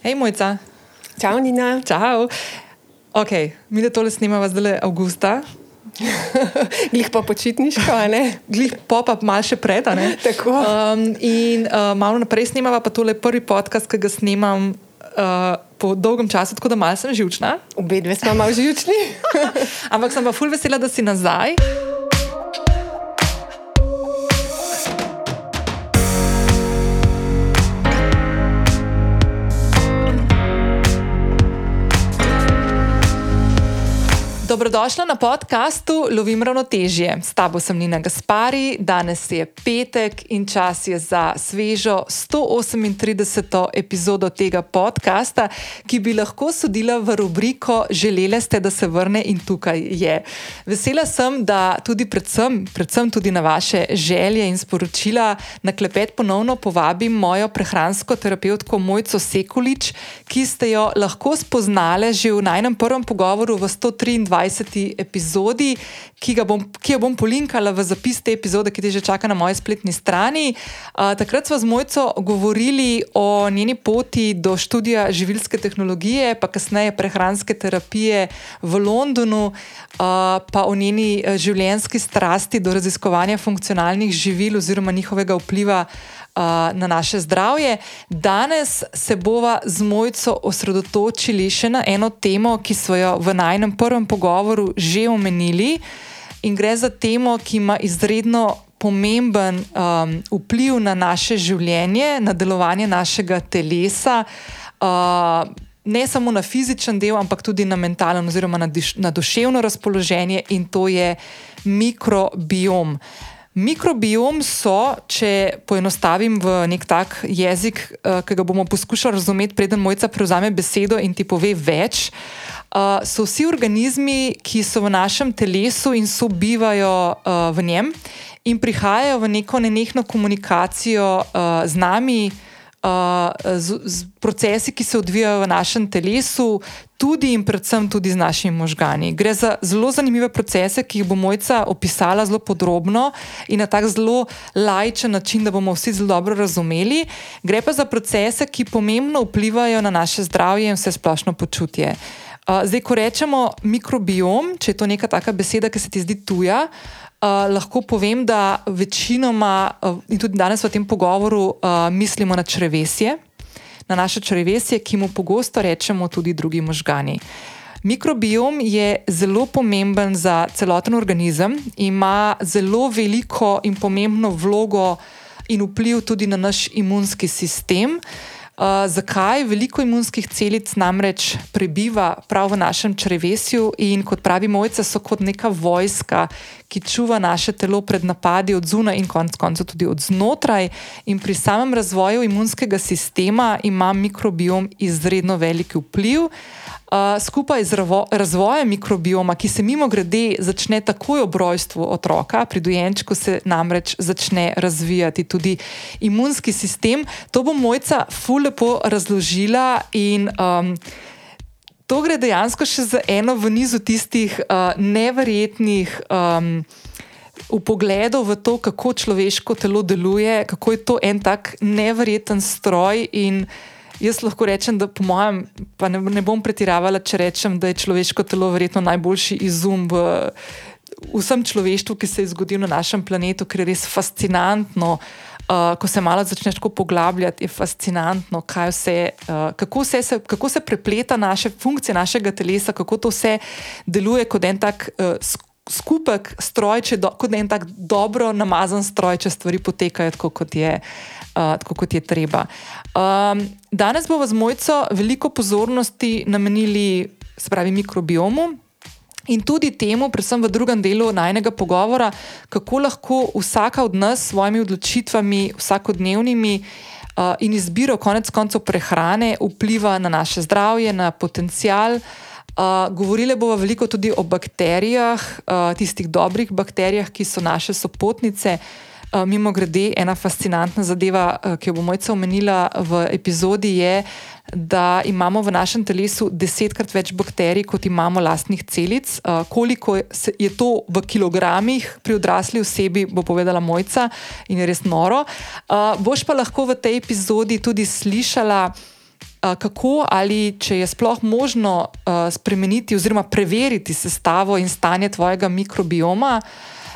Hej, mojca. Čau, Nina. Čau. Ok, mi da tole snimamo zdaj avgusta. Glih pa počitniško, ne? Glih pa pa malo še pred, a ne? Tako. Um, in uh, malo naprej snimava pa tole prvi podcast, ki ga snimam uh, po dolgem času, tako da malo sem živčna. Obe dve smo malo živčni. Ampak sem pa ful vesela, da si nazaj. Dobrodošla na podkastu Lovim ravnotežje. S tabo sem Nina Gaspari, danes je petek in čas je za svežo 138. epizodo tega podcasta, ki bi lahko sodila v rubriko Želeli ste, da se vrne in tukaj je. Vesela sem, da tudi predvsem, predvsem tudi na vaše želje in sporočila na klepet ponovno povabim mojo prehransko terapeutko Mojco Sekulič, ki ste jo lahko spoznali že v najnem prvem pogovoru v 123. 20. epizodi, ki, bom, ki jo bom polinkala v zapis te epizode, ki te že čaka na moji spletni strani. Uh, takrat smo z Mojco govorili o njeni poti do študija živilske tehnologije, pa kasneje prehranske terapije v Londonu, uh, pa o njeni življenjski strasti do raziskovanja funkcionalnih živil oziroma njihovega vpliva na naše zdravje. Danes se bova z mojco osredotočili še na eno temo, ki smo jo v najnem prvem pogovoru že omenili, in gre za temo, ki ima izredno pomemben um, vpliv na naše življenje, na delovanje našega telesa. Uh, Ne samo na fizičen del, ampak tudi na mentalen, oziroma na, diš, na duševno razpoloženje, in to je mikrobiom. Uh, Mikrobiom so, če poenostavim v nek tak jezik, uh, ki ga bomo poskušali razumeti, preden mojca prevzame besedo in ti pove več. Uh, so vsi organizmi, ki so v našem telesu in sobivajo uh, v njem, in prihajajo v neko nenehno komunikacijo z nami, z, z procesi, ki se odvijajo v našem telesu, tudi in predvsem tudi z našimi možgani. Gre za zelo zanimive procese, ki jih bo mojca opisala zelo podrobno in na tak zelo lajčen način, da bomo vsi zelo dobro razumeli. Gre pa za procese, ki pomembno vplivajo na naše zdravje in vse splošno počutje. Zdaj, ko rečemo mikrobiom, če je to neka taka beseda, ki se ti zdi tuja, Uh, lahko povem, da večinoma, uh, in tudi danes v tem pogovoru, uh, mislimo na črevesje, na naše črevesje, ki mu pogosto rečemo tudi drugi možgani. Mikrobiom je zelo pomemben za celoten organizem, ima zelo veliko in pomembno vlogo in vpliv tudi na naš imunski sistem. Uh, Uh, zakaj veliko imunskih celic namreč prebiva prav v našem črevesju in kot pravi mojca, so kot neka vojska, ki čuva naše telo pred napadi od zunaj in konec koncev tudi od znotraj. In pri samem razvoju imunskega sistema ima mikrobiom izredno velik vpliv. Uh, skupaj z razvojem mikrobioma, ki se mimo grede začne takoj ob rojstvu otroka, pri dojenčku se namreč začne razvijati tudi imunski sistem. To bo mojca ful lepo razložila in um, to gre dejansko še za eno v nizu tistih uh, neverjetnih. Um, V pogledu v to, kako človeško telo deluje, kako je to en tak nevreten stroj, in Jaz lahko rečem, da po mojem, pa ne, ne bom pretiravala, če rečem, da je človeško telo verjetno najboljši izum v vsem človeštvu, ki se je zgodil na našem planetu, ker je res fascinantno. Uh, ko se malo začneš poglabljati, je fascinantno, vse, uh, kako, vse se, kako se prepleta naše funkcije, našega telesa, kako to vse deluje kot en tak uh, skupek stroj, do, kot en tak dobro namazan stroj, če stvari potekajo tako, kot je, uh, tako, kot je treba. Um, danes bomo z mojco veliko pozornosti namenili, se pravi, mikrobiomu. In tudi temu, predvsem v drugem delu najnega pogovora, kako lahko vsaka od nas s svojimi odločitvami, vsakodnevnimi uh, in izbiro konec koncev prehrane vpliva na naše zdravje, na potencial. Uh, govorili bomo veliko tudi o bakterijah, uh, tistih dobrih bakterijah, ki so naše sopotnice. Uh, mimo grede, ena fascinantna zadeva, uh, ki jo bom mojca omenila v epizodi, je, da imamo v našem telesu desetkrat več bakterij, kot imamo lastnih celic. Uh, koliko je to v kilogramih pri odrasli osebi, bo povedala mojca in je res noro. Uh, boš pa lahko v tej epizodi tudi slišala uh, kako ali če je sploh možno uh, spremeniti oziroma preveriti sestavo in stanje tvojega mikrobioma.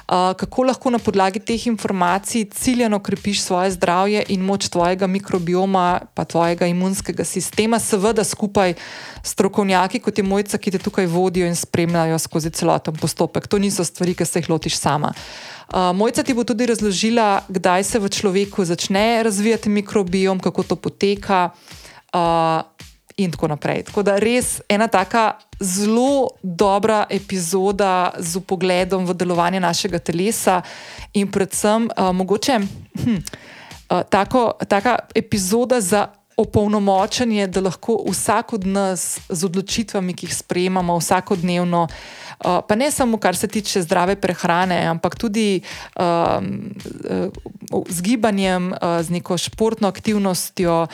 Kako lahko na podlagi teh informacij ciljno krepiš svoje zdravje in moč tvojega mikrobioma, pa tvojega imunskega sistema, seveda skupaj s strokovnjaki, kot je mojca, ki te tukaj vodijo in spremljajo skozi celoten postopek. To niso stvari, ki se jih lotiš sama. Uh, mojca ti bo tudi razložila, kdaj se v človeku začne razvijati mikrobiom, kako to poteka. Uh, in tako naprej. Tako da res ena taka zelo dobra epizoda z pogledom v delovanje našega telesa in predvsem uh, mogoče hm, uh, tako, taka epizoda za. Opolnomočenje, da lahko vsak od nas z odločitvami, ki jih sprejemamo vsakodnevno, Eh, pa ne samo kar se tiče zdrave prehrane, ampak tudi um, z gibanjem, uh, z neko športno aktivnostjo,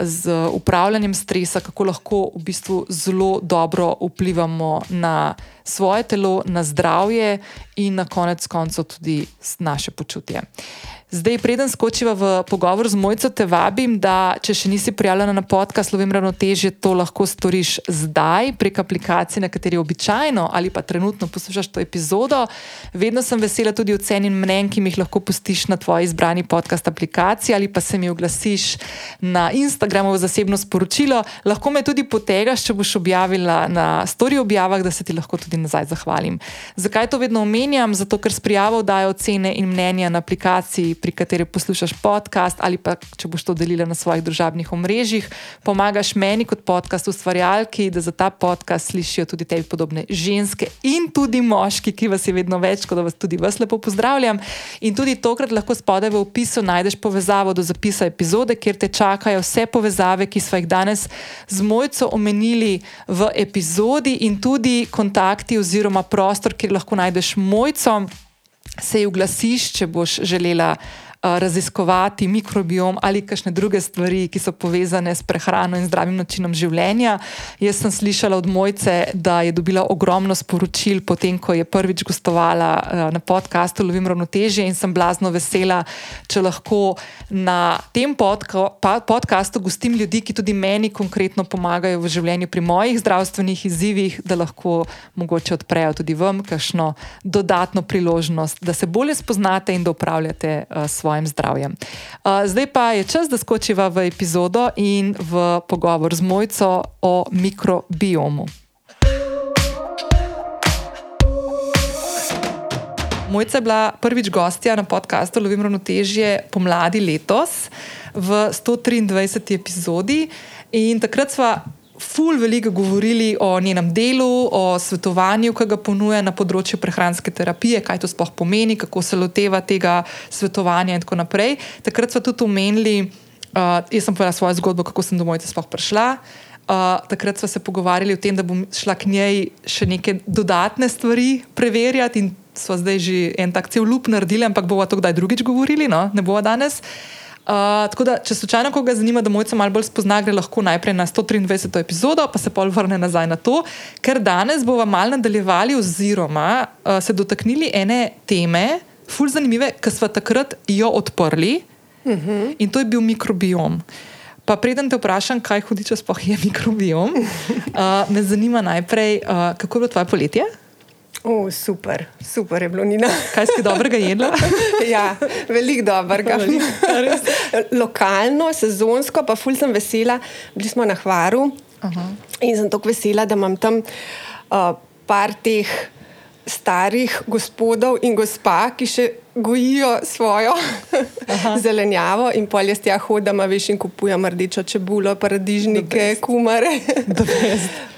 z upravljanjem stresa, kako lahko v bistvu zelo dobro vplivamo na svoje telo, na zdravje in na konec koncev tudi naše počutje. Zdaj, preden skočiva v pogovor z Mojco, te vabim, da če še nisi prijavljena na podcast Slovim ravnotežje, to lahko storiš zdaj prek aplikacije, na kateri običajno ali pa trenutno poslušaš to epizodo. Vedno sem vesela tudi ocen in mnen, ki mi jih lahko pustiš na tvoji izbrani podcast aplikaciji ali pa se mi oglasiš na Instagramu v zasebno sporočilo. Lahko me tudi potegaš, če boš objavila na story objavah, da se ti lahko tudi nazaj zahvalim. Zakaj to vedno omenjam? Zato, ker s prijavo dajo ocene in mnenja na aplikaciji pri kateri poslušaš podcast, ali pa če boš to delila na svojih družabnih omrežjih, pomagaš meni kot podcast ustvarjalki, da za ta podcast slišijo tudi tebi podobne ženske in tudi moški, ki vas je vedno več, kot da vas tudi vas lepo pozdravljam. In tudi tokrat lahko spodaj v opisu najdeš povezavo do zapisa epizode, kjer te čakajo vse povezave, ki smo jih danes z mojco omenili v epizodi, in tudi kontakti oziroma prostor, kjer lahko najdeš mojco se ji oglasiš, če boš želela raziskovati mikrobiom ali kakšne druge stvari, ki so povezane s prehrano in zdravim načinom življenja. Jaz sem slišala od Mojce, da je dobila ogromno sporočil, potem ko je prvič gostovala na podkastu Lovim ravnotežje in sem blazno vesela, če lahko na tem podkastu gostim ljudi, ki tudi meni konkretno pomagajo v življenju pri mojih zdravstvenih izzivih, da lahko mogoče odprejo tudi vam kakšno dodatno priložnost, da se bolje spoznate in da upravljate svoje svojim zdravjem. Uh, zdaj pa je čas, da skočiva v epizodo in v pogovor z Mojco o mikrobiomu. Mojca je bila prvič gostja na podkastu Lovim ravnotežje pomladi letos v 123. epizodi in takrat sva ful veliko govorili o njenem delu, o svetovanju, ki ga ponuja na področju prehranske terapije, kaj to sploh pomeni, kako se loteva tega svetovanja in tako naprej. Takrat smo tudi omenili, uh, jaz sem povedala svojo zgodbo, kako sem domov sploh prišla. Uh, takrat smo se pogovarjali o tem, da bom šla k njej še neke dodatne stvari preverjati, in smo zdaj že en tak cel lup naredili, ampak bomo to kdaj drugič govorili, no? ne bomo danes. Uh, Uh, tako da, če slučajno koga zanima, da mojca malo bolj spozna, gre lahko najprej na 123. epizodo, pa se pol vrne nazaj na to, ker danes bomo malo nadaljevali oziroma uh, se dotaknili ene teme, fulj zanimive, ki smo takrat jo odprli uh mhm. -huh. in to je bil mikrobiom. Pa preden te vprašam, kaj hudiče sploh je mikrobiom, uh, me zanima najprej, uh, kako je bilo tvoje poletje? Oh, super, super je bilo Nina. Kaj si dobrega jedla? ja, veliko dobrega. Lokalno, sezonsko, pa ful sem vesela. Bili smo na Hvaru uh -huh. in sem tako vesela, da imam tam uh, par teh starih gospodov in gospa, ki še gojijo svojo zelenjavo in polje s tja hodama, veš, in kupujem rdečo čebulo, paradižnike, kumare,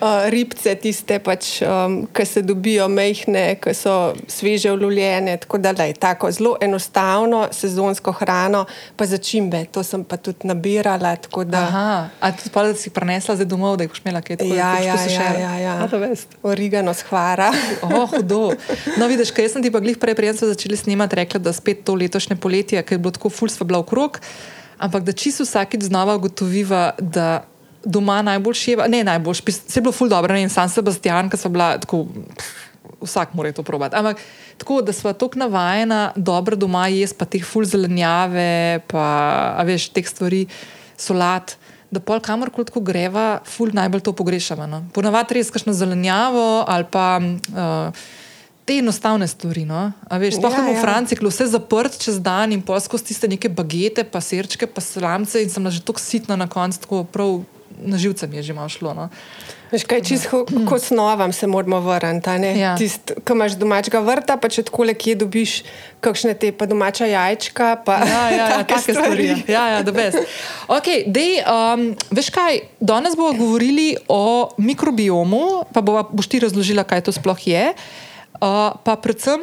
uh, ribce, tiste pač, um, ki se dobijo mehne, ki so sveže ulovljene. Tako da je tako zelo enostavno, sezonsko hrano, pa začimbe. To sem pa tudi nabirala. Da... Aha, a tudi pa, da si prenesla zdaj domov, da jih boš imela kaj takega? Ja, ja, ja, ja, ja. Origano shvara. oh, hudo. No, vidiš, kaj sem ti pa glih prej, prej smo začeli snemati rekla, da spet to letošnje poletje, ker je bilo tako fulsva bila okrog, ampak da čisto vsakeč znova ugotoviva, da doma najboljši je, ne najboljši, vse je bilo ful dobro, ne in sam Sebastian, ki so bila tako. Vsak mora to probati. Ampak tako, da smo tako navajeni, dobro doma jesti, pa teh ful zelenjave, pa veš, teh stvari, solat, da pol kamorkoli tako greva, ful najbolj to pogrešamo. No? Ponavadi res kašno zelenjavo ali pa. Uh, Te enostavne stvari. No? Veš, ja, v ja. Franciji je vse zaprt čez dan in poskosti tiste neke bagete, pa srčke, pa slamce in sem že tako sitna na koncu, tako prav na živce mi je že malo šlo. No? Veš, kaj, čisto mm. kot snovam se moramo vrniti. Ja. Ko imaš domačega vrta, pa če tako le kje dobiš kakšne te pa domača jajčka. Pa ja, ja, ja take stvari. Ja, ja, da brez. Okay, dej, um, veš kaj, danes bomo govorili o mikrobiomu, pa bo, boš ti razložila, kaj to sploh je. Pa predvsem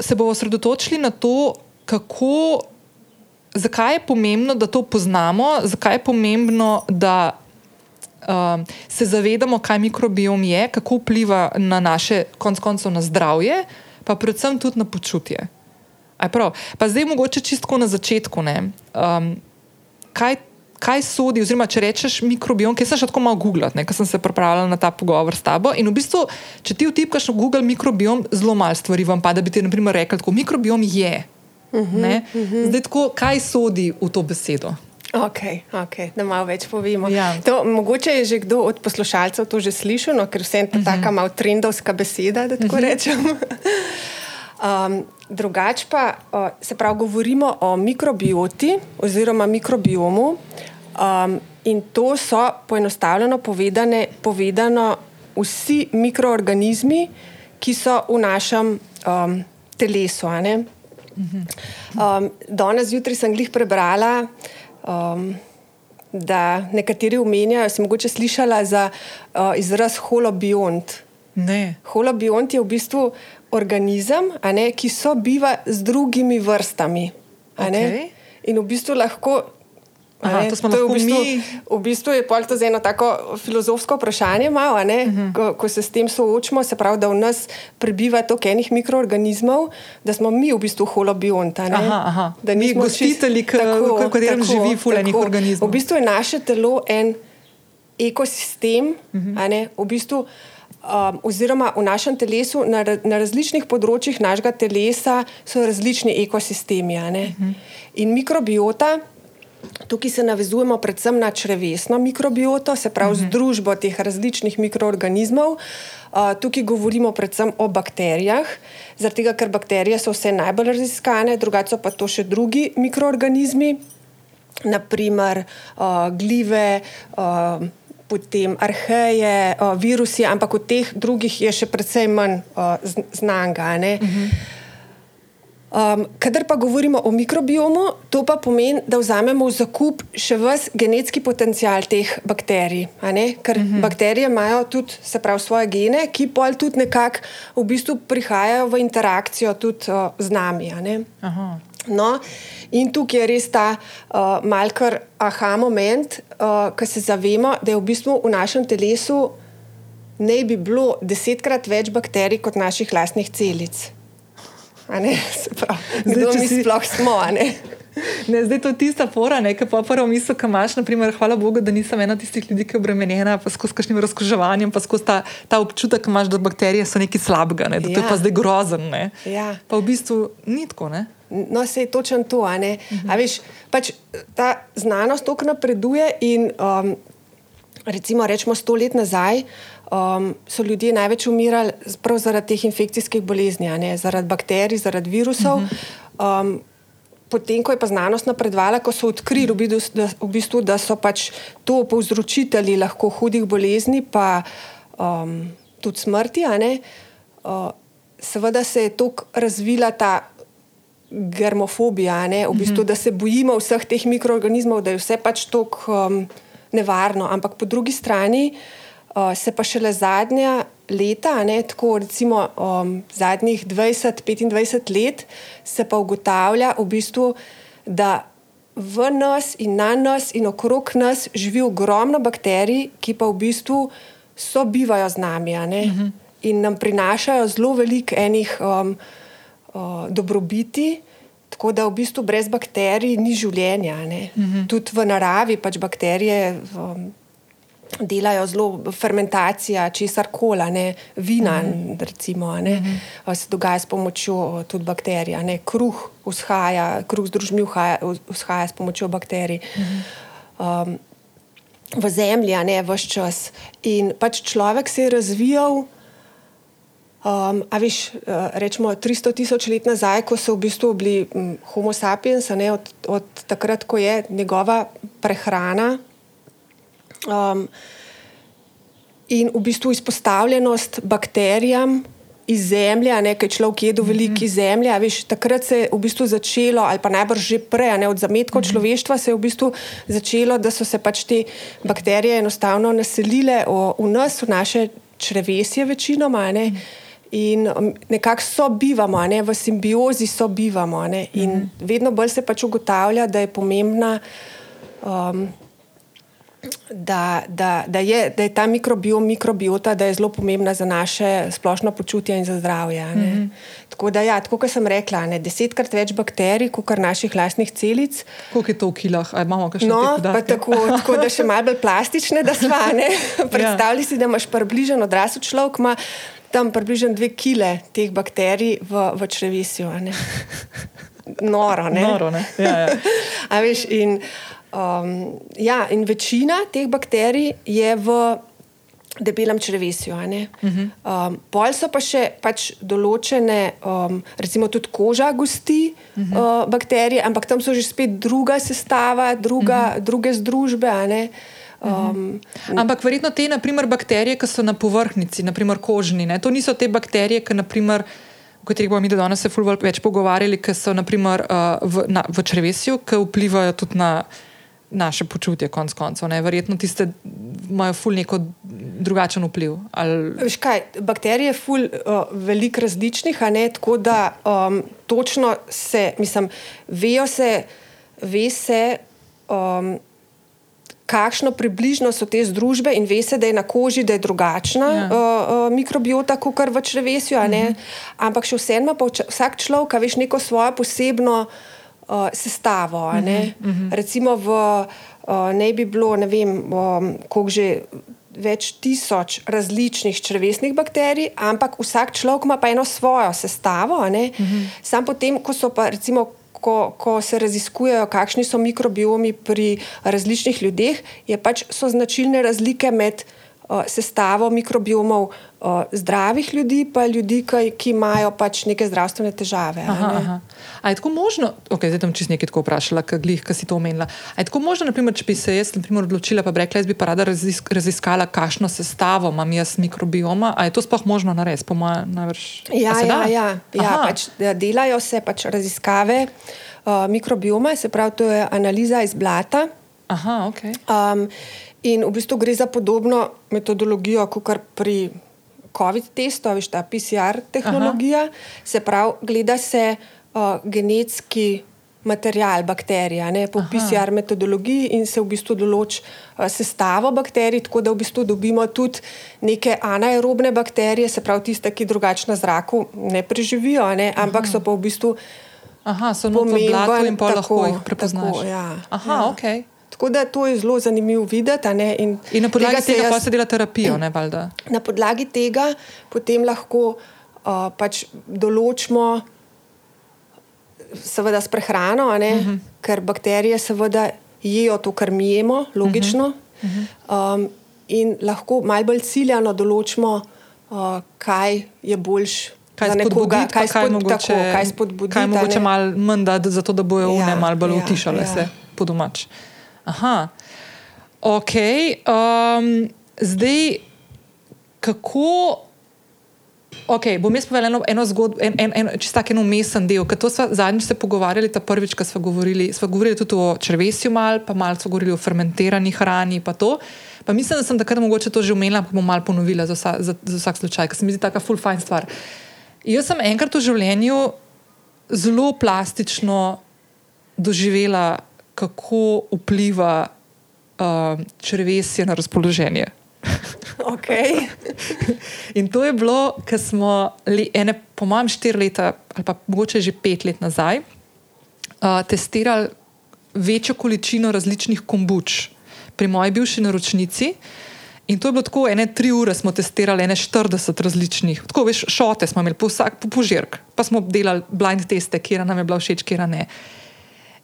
se bomo osredotočili na to, kako. Zakaj je pomembno, da to poznamo, zakaj je pomembno, da um, se zavedamo, kaj mikrobiom je, kako vpliva na naše, konc koncev, na zdravje, pa predvsem tudi na počutje. Pa zdaj, mogoče čisto na začetku. Um, kaj, kaj sodi, oziroma če rečeš mikrobiom, ki sem še tako malo googlal, ker sem se pripravljal na ta pogovor s tabo. In v bistvu, če ti vtipkaš v Google mikrobiom, zelo malo stvari vam pa, da bi ti naprimer rekel, da mikrobiom je. Uh -huh, uh -huh. Zdaj, tako, kaj sodi v to besedo? Okay, ok, da malo več povemo. Ja. To, mogoče je že kdo od poslušalcev to že slišal, no, ker vse je ta uh -huh. malo trendovska beseda, da tako uh mhm. -huh. rečem. um, drugač pa o, se pravi, govorimo o mikrobioti oziroma mikrobiomu. Um, in to so poenostavljeno povedane, povedano vsi mikroorganizmi, ki so v našem um, telesu. Um, danes zjutraj sem jih prebrala um, da nekateri omenjajo, sem mogoče slišala za uh, izraz holobiont. Ne. Holobiont je v bistvu organizem, ne, ki sobiva z drugimi vrstami. Okay. In v bistvu lahko Aha, to smo to v bistvu, mi. V bistvu je to za eno tako filozofsko vprašanje, malo, uh mhm. -huh. ko, ko se s tem soočamo, se pravi, da v nas prebiva toliko enih mikroorganizmov, da smo mi v bistvu holobionta. Aha, aha. Da mi gostitelji, ki živi v fulejnih organizmih. V bistvu je naše telo en ekosistem, uh mhm. -huh. v bistvu. Um, oziroma, v našem telesu, na, na različnih področjih našega telesa, so različni ekosistemi. Uh mhm. -huh. In mikrobiota, Tukaj se navezujemo predvsem na črvesno mikrobioto, se pravi uh -huh. združbo teh različnih mikroorganizmov. Uh, tukaj govorimo predvsem o bakterijah, zaradi tega, ker bakterije so vse najbolj raziskane, drugače pa to še drugi mikroorganizmi, naprimer uh, glive. Uh, Potem arheje, uh, virusi, ampak od teh drugih je še precej manj uh, znanga. Uh -huh. Um, kadar pa govorimo o mikrobiomu, to pa pomeni, da vzamemo v zakup še vse genetski potencial teh bakterij. Ker uh mhm. -huh. bakterije imajo tudi pravi, svoje gene, ki pol tudi nekako v bistvu prihajajo v interakcijo tudi uh, z nami. No, in tukaj je res ta uh, malkar aha moment, uh, ko se zavemo, da je v bistvu v našem telesu ne bi bilo desetkrat več bakterij kot naših lastnih celic. Zdaj, če si sploh smo. Ne? Ne, zdaj to je tista fora, ki pa prvo misli, ki imaš. Naprimer, hvala Bogu, da nisem ena tistih ljudi, ki je obremenjena skozi kakšnim razkoževanjem, pa skozi ta, ta občutek, ki imaš, da bakterije so nekaj slabega, ne, da ja. to je pa ja. zdaj grozen. Ja. Pa v bistvu ni tako. Ne? No, se je točno to. Uh -huh. veš, pač, ta znanost tako napreduje. In, um, recimo, rečemo sto let nazaj, um, so ljudje največ umirali prav zaradi teh infekcijskih bolezni, zaradi bakterij, zaradi virusov. Um, potem, ko je pa znanost napredovala, ko so odkrili, v bistvu, da so pač to povzročitelji lahko hudih bolezni, pa um, tudi smrti. Uh, seveda se je tako razvila ta. Germofobija, v bistvu, da se bojimo vseh teh mikroorganizmov, da je vse pač tako um, nevarno. Ampak po drugi strani, uh, uh, se pa šele zadnja leta, ne, tako recimo um, zadnjih 20-25 let, se pa ugotavlja, v bistvu, da v nas in na nas in okrog nas živi ogromno bakterij, ki pa v bistvu sobivajo z nami uh mhm. -huh. in nam prinašajo zelo veliko enih um, uh, dobrobiti. Tako da v bistvu brez bakterij ni življenja. Uh mhm. -huh. Tudi v naravi pač bakterije um, delajo zelo fermentacija, česar kola, ne, vina, mm recimo, ne, mm se dogaja s pomočjo tudi bakterij. Ne, kruh, vzhaja, kruh z družmi vzhaja, vzhaja s pomočjo bakterij. Mm um, v zemlji, ne vse čas. In pač človek se je razvijal. Um, a veš, uh, rečemo 300 tisoč let nazaj, ko so v bistvu bili um, Homo sapiens, ne, od, od takrat, ko je njegova prehrana um, in v bistvu izpostavljenost bakterijam iz zemlje, nekaj človek jedel veliki mm -hmm. zemlje. Veš, takrat se je v bistvu začelo, ali pa najbrž že prej, ne, od zametkov mm -hmm. človeštva se je v bistvu začelo, da so se pač te bakterije enostavno naselile v, v nas, v naše črevesje, večinoma. Ne. Mm -hmm. In um, nekako sobivamo, ne, v simbiozi sobivamo. Ne, in mm -hmm. vedno bolj se pač ugotavlja, da je pomembna. Um, Da, da, da, je, da je ta mikrobiom, mikrobiota, da je zelo pomembna za naše splošno počutje in za zdravje. Mm -hmm. Tako da, ja, tako kot sem rekla, ne, desetkrat več bakterij, kot naših lastnih celic. Koliko je to v kilah, ali imamo kaj še no, tako, tako da še malo bolj plastične, da svane. Predstavljaj ja. si, da imaš približno odrasel človek, ima tam približno dve kile teh bakterij v, v črevesju. Noro, ne? Noro, ne? Ja, ja. veš, in, um, ja, in večina teh bakterij je v debelem črevesju. Uh -huh. um, pol so pa še pač določene, um, recimo tudi koža gosti uh -huh. uh, bakterije, ampak tam so že spet druga sestava, druga, uh -huh. druge združbe. Um, Ampak verjetno te naprimer, bakterije, ki so na površini, naprimer kožni, ne? to niso te bakterije, ki naprimer, o katerih bomo mi danes se več pogovarjali, ki so naprimer, uh, v, na, v črvesju, ki vplivajo tudi na naše počutje, konc koncev. Verjetno tiste imajo ful neko drugačen vpliv. Ali... Kaj, bakterije so ful uh, veliko različnih, ne tako, da um, točno se, mislim, vejo se, ve se. Um, kakšno približno so te združbe in veste, da je na koži, da je drugačna ja. uh, uh, mikrobiota, kot kar v črvesju. Uh -huh. Ampak še vseeno pa vsak človek, veš, neko svojo posebno uh, sestavo. Uh -huh. uh -huh. Recimo, v, uh, ne bi bilo, ne vem, um, koliko že. Več tisoč različnih črvesnih bakterij, ampak vsak človek ima pa eno svojo sestavo. Uh mhm. -huh. Sam potem, ko so pa recimo ko, ko se raziskujejo, kakšni so mikrobiomi pri različnih ljudeh, je pač so značilne razlike med sestavo mikrobiomov zdravih ljudi in ljudi, ki, ki imajo pač neke zdravstvene težave. Aha, ne? aha. A je tako možno, okay, zdaj sem čist nekaj tako vprašala, kaj si to omenila. A je tako možno, naprimer, če bi se jaz naprimer, odločila, pa bi rekla, jaz bi pa rada razisk, raziskala, kakšno sestavo imam jaz mikrobioma. A je to sploh možno narediti, po mojem, najbrž? Ja, ja, ja, ja pač, delajo se pač raziskave uh, mikrobioma, se pravi, to je analiza iz blata. Aha, okay. um, in v bistvu gre za podobno metodologijo, kot pri COVID-testu, veš, ta PCR tehnologija. Aha. Se pravi, gleda se uh, genetski material bakterija ne, po Aha. PCR metodologiji in se v bistvu določi uh, sestavo bakterij, tako da v bistvu dobimo tudi neke anaerobne bakterije, se pravi tiste, ki drugače na zraku ne preživijo, ne, ampak so pa v bistvu. Aha, so pomembni in pa lahko jih prepoznaš. Tako, ja. Aha, ja. ok. Tako da to je zelo zanimivo videti. In, in na podlagi tega, tega jaz, se dela terapijo. Ne, na podlagi tega potem lahko uh, pač določimo seveda s prehrano, uh mhm. -huh. ker bakterije seveda jedo to, kar mi jemo, logično. Uh -huh. um, in lahko malo bolj ciljano določimo, uh, kaj je boljš. Kaj spodbuditi, kaj, spod, kaj, mogoče, tako, kaj spodbuditi? Kaj mogoče malo manj dati, zato da bojo ja, one malo bolj ja, utišale ja. se po domač. Aha, ok. Um, zdaj, kako. Okay, bom jaz povedal eno, eno zgodbo, en, en, en, čisto tako umesen del. To smo zadnjič se pogovarjali, ta prvič, ko smo govorili, smo govorili tudi o črvesju, mal, pa malo smo govorili o fermentirani hrani. Pa pa mislim, da sem takrat mogoče to že omenila, pa bom malo ponovila za, vsa, za, za vsak slučaj, ker se mi zdi tako full fine stvar. Jaz sem enkrat v življenju zelo plastično doživela, kako vpliva uh, črvesje na razpoloženje. Okay. In to je bilo, ker smo, ene, po mojem, štiri leta ali pa mogoče že pet let nazaj, uh, testirali večjo količino različnih kombuč pri moji bivši naročnici. In to je bilo tako, ene tri ure smo testirali, ene 40 različnih, tako veš, šote smo imeli, po vsak po požirk, pa smo delali blind teste, kje nam je bila všeč, kje ne.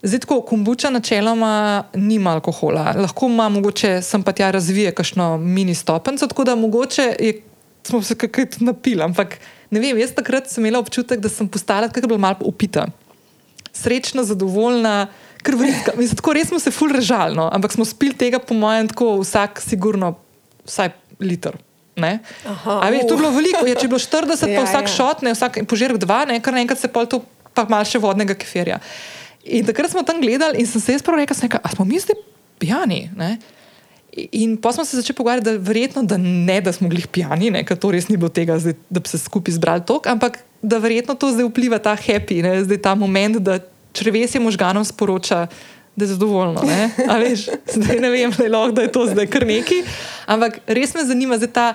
Zdaj, tako kombuča načeloma nima alkohola, lahko ima mogoče sem pa tja razvije kakšno mini stopenco, tako da mogoče je, smo se kaj napili. Ampak ne vem, jaz takrat sem imela občutek, da sem postala tako bila malo upita. Srečna, zadovoljna, krvnika. Mislim, tako res smo se ful režali, no? ampak smo spili tega, po mojem, tako vsak, sigurno, vsaj liter. Aha, veš, to je bilo veliko, ja, če je bilo 40, Ja, pa vsak ja. šot, ne, vsak požirek dva, ne, kar naenkrat se pol to pa malo še vodnega kefirja. In takrat smo tam gledali in sem se jaz prav rekel, rekel, a smo mi zdaj pijani? Ne? In pa smo se začeli pogovarjati, da verjetno da ne, da smo bili pijani, ne, ker to res ni bilo tega, zdaj, da bi se skupaj zbrali tok, ampak da verjetno to zdaj vpliva ta happy, ne, zdaj ta moment, da črvesje možganov sporoča, da je zadovoljno. Ne, A veš, zdaj ne vem, je, lahko, da je to zdaj kar neki, ampak res me zanima zdaj ta.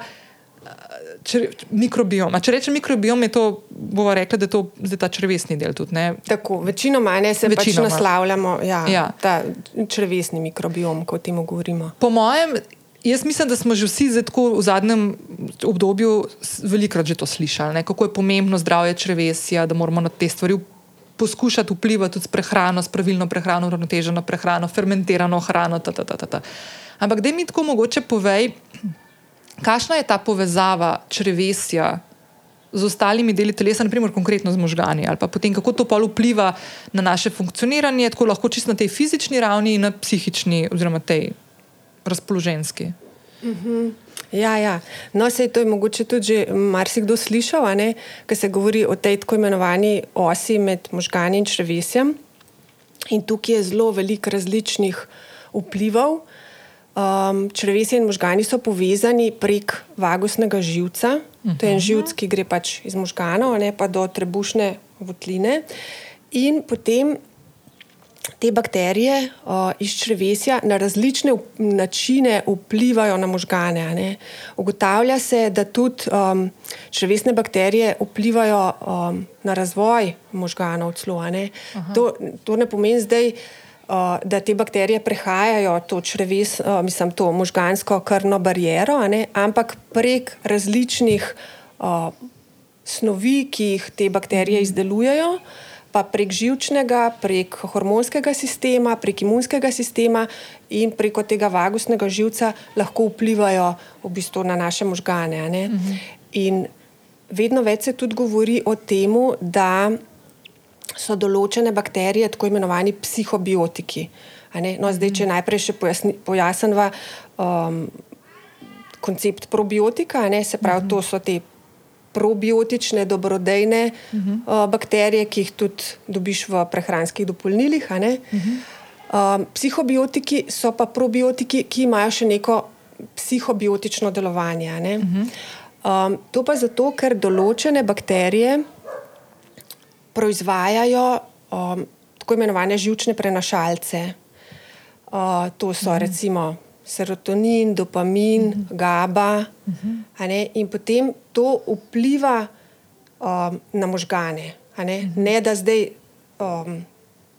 Čre, mikrobiom. A če rečem mikrobiom, je to, bomo rekli, da je to zdaj ta črvesni del tudi. Ne? Tako, večinoma ne se Večinoma. pač naslavljamo ja, Ja. ta črvesni mikrobiom, kot temu govorimo. Po mojem, jaz mislim, da smo že vsi tako v zadnjem obdobju velikokrat že to slišali, ne? kako je pomembno zdravje črvesja, da moramo na te stvari poskušati vplivati tudi s prehrano, s pravilno prehrano, uravnoteženo prehrano, fermentirano hrano. Ta, ta, ta, ta, ta. Ampak da mi tako mogoče povej, kakšna je ta povezava črvesja z ostalimi deli telesa, naprimer konkretno z možgani, ali pa potem kako to pol vpliva na naše funkcioniranje, tako lahko čisto na tej fizični ravni in na psihični, oziroma tej razpoloženski. Ja, ja. No, sej to je mogoče tudi marsikdo slišal, ker se govori o tej tako imenovani osi med možgani in črvesjem. In tukaj je zelo veliko različnih vplivov. Um, črvesje in možgani so povezani prek vagusnega živca. To je en živc, ki gre pač iz možganov ne, pa do trebušne votline. In potem te bakterije uh, iz črvesja na različne načine vplivajo na možgane. ne. Ugotavlja se, da tudi um, črvesne bakterije vplivajo um, na razvoj možganov. Celo, ne. to, to ne pomeni zdaj. Uh, da te bakterije prehajajo to, čreves, uh, mislim, to možgansko krvno bariero, a ne, ampak prek različnih uh, snovi, ki jih te bakterije izdelujejo, pa prek žilčnega, prek hormonskega sistema, prek imunskega sistema in preko tega vagusnega živca lahko vplivajo v bistvu na naše možgane. a ne. In vedno več se tudi govori o tem, da so določene bakterije tako imenovani psihobiotiki. No, zdaj, če najprej še pojasni- pojasnva um, koncept probiotika, ne, se pravi, to so te probiotične, dobrodejne uh, bakterije, ki jih tudi dobiš v prehranskih dopolnilih. a ne. Um, psihobiotiki so pa probiotiki, ki imajo še neko psihobiotično delovanje. ne. Um, to pa zato, ker določene bakterije proizvajajo um, tako imenovane žilčne prenašalce. Uh, to so Mhm. recimo serotonin, dopamin, Mhm. GABA. ne, In potem to vpliva um, na možgane. Ne? Mhm. ne da zdaj um,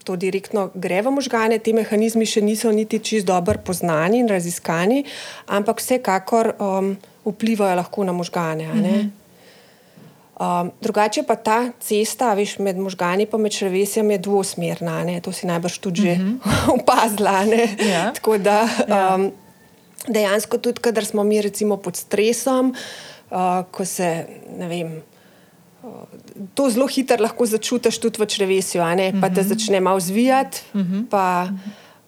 to direktno gre v možgane, ti mehanizmi še niso niti čist dobro poznani in raziskani, ampak vsekakor um, vplivajo lahko na možgane. a ne. Um, drugače pa ta cesta veš, med možgani in med črvesjem je dvosmerna, ne? to si najbrž tudi že opazila. ne. Ja. Tako da um, dejansko tudi, kadar smo mi recimo pod stresom, uh, ko se ne vem. uh, To zelo hitro lahko začutiš tudi v črvesju, pa te začne malo zvijati. Pa,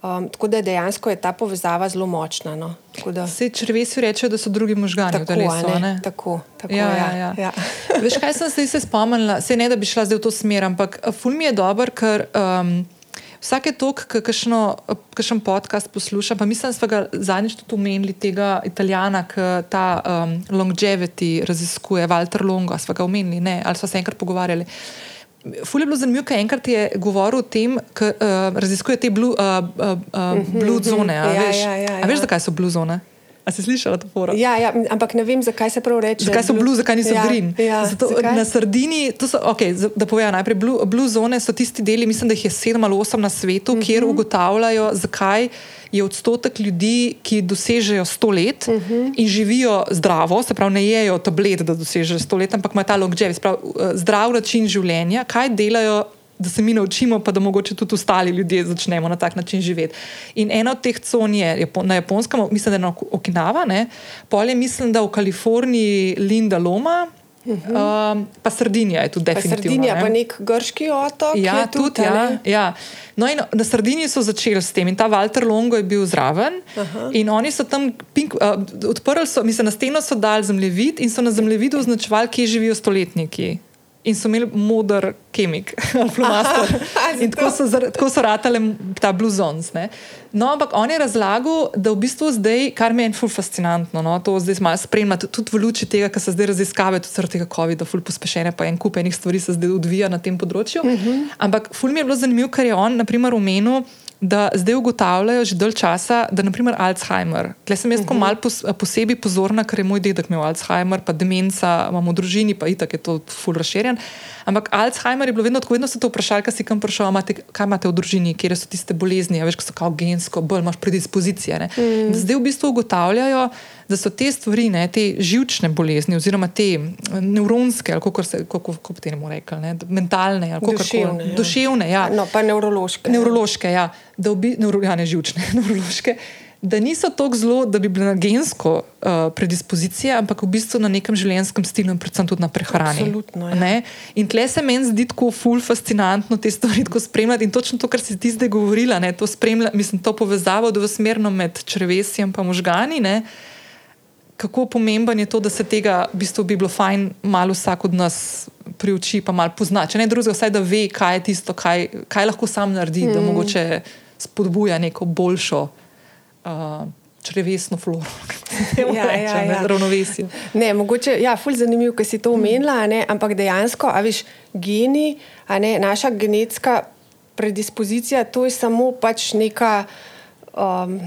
um, tako da dejansko je ta povezava zelo močna. No? Tako da- Vse črvesi rečejo, da so drugi možgani v Tako, a telesu. ne? ne? Tako, tako, ja, ja, ja, ja. ja. Veš, kaj sem se, se spomnila? Se ne, da bi šla zdaj v to smer, ampak eh, ful mi je dober, ker um, vsake tok, ki kakšen podcast poslušam, pa mislim, da smo ga zadnjič tudi omenili, tega italijana, ki ta um, longevity raziskuje, Walter Longo, smo ga omenili, ne, ali smo se enkrat pogovarjali. Ful je bilo zanimivo, ker enkrat je govoril o tem, da uh, raziskuje te blue, uh, uh, uh, blue zone. A, Ja, veš, ja, ja, a veš, ja. zakaj so blue zone? A si slišala to foro? Ja, ja, ampak ne vem, zakaj se prav reče. Zakaj so blue, zakaj niso ja, green? Ja, Zato, zakaj? na Sardini, so, okay, da povem najprej, blue, blue zone so tisti deli, mislim, da jih je sedem ali osem na svetu, uh -huh. Mhm. kjer ugotavljajo, zakaj je odstotek ljudi, ki dosežejo sto let uh Mhm. -huh. in živijo zdravo, se pravi, ne jejo tablet, da dosežejo sto let, ampak imajo ta longevity, eh, zdrav način življenja, kaj delajo. Da se mi naučimo, pa da mogoče tudi ostali ljudje začnemo na tak način živeti. In ena od teh con je na japonskem, mislim, da je na Okinava, polje mislim, da v Kaliforniji Linda Loma. Uh -huh. um, pa Sardinija je tudi definitivno. Sardinija, ne? pa nek grški otok. Ja, tudi. tudi ja, ja. No, na Sardiniji so začeli s tem in ta Walter Longo je bil zraven. Uh -huh. In oni so tam pink, uh, odprli, so, mislim, na steno so dali zemljevid in so na zemljevidu označevali, kje živijo stoletniki in so imeli moder kemik, flomaster. in tako so, tako so ratale ta bluzons. No, ampak on je razlagal, da v bistvu zdaj, kar je ful fascinantno, no, to zdaj malo spremlja, tudi v luči tega, kar se zdaj raziskave, tudi zaradi tega COVID-a, ful pospešene, pa en kup enih stvari se zdaj odvija na tem področju. Uh mhm. -huh. Ampak ful mi je bilo zanimivo, ker je on, naprimer, omenil, da zdaj ugotavljajo že dolgo časa, da naprimer Alzheimer. Tukaj sem jaz uh -huh. malo pos, posebej pozorna, ker je moj dedek imel Alzheimer, pa demenca, imamo v družini, pa itak je to ful razširjen. Ampak Alzheimer je bilo vedno tako, vedno so te vprašali, kaj si kam prišel, imate, kaj imate v družini, kje so tiste bolezni, ja, veš, ko so kao gensko, bolj imaš predispozicije. Mm. Zdaj v bistvu ugotavljajo, da so te stvari, ne, te živčne bolezni, oziroma te nevronske, ali kako se kako, kako te ne moremo reči, mentalne, ali kako koli. Ja. Duševne, ja. No, pa nevrološke. Nevrološke, ja. Da bistvu, nevro, ja, ne živčne, nevrološke da niso tako zelo, da bi bile na gensko uh, predispozicije, ampak v bistvu na nekem življenjskem stilu in predvsem tudi na prehrani. Ja. In tle se meni zdi tako ful fascinantno te stvari spremljati in točno to, kar si ti zdaj govorila, ne, to, mislim, to povezavo dvosmerno med črvesjem in možgani. Ne, Kako pomemben je to, da se tega v bistvu bi bilo fajn malo vsak od nas priuči, pa malo pozna. Če ne drugega, vsaj da ve, kaj je tisto, kaj, kaj lahko sam naredi, mm. da mogoče spodbuja neko boljšo uh, črevesno floro, ja, ja, ja. ravnovesje. Ne, mogoče ja, fulj zanimivo, ker si to omenila, ne, ampak dejansko, a veš, geni, a ne, naša genetska predispozicija, to je samo pač neka. Um,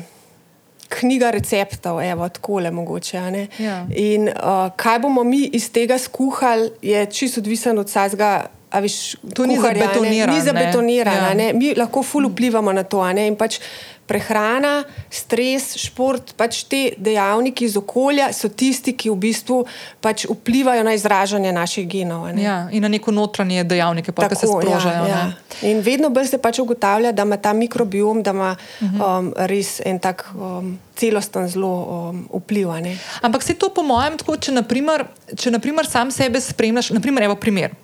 Knjiga receptov, evo, tako le mogoče. Ja. In uh, kaj bomo mi iz tega skuhali, je čisto odvisno od vsega. Viš, to ni zabetonirano. Ni zabetonirano. Ja. Mi lahko ful vplivamo na to. Pač prehrana, stres, šport, pač te dejavniki iz okolja so tisti, ki v bistvu pač vplivajo na izražanje naših genov. Ja, in na neko notranje dejavnike, pa, Tako, ki se sprožajo. Ja, ja. In vedno bolj se pač ugotavlja, da ima ta mikrobiom ima, uh mhm. -huh. um, res en tak. Um, Celosten zelo um, vpliva. Ne? Ampak se to, po mojem, tako, če, naprimer, če naprimer sam sebe spremljaš, naprimer, evo primer.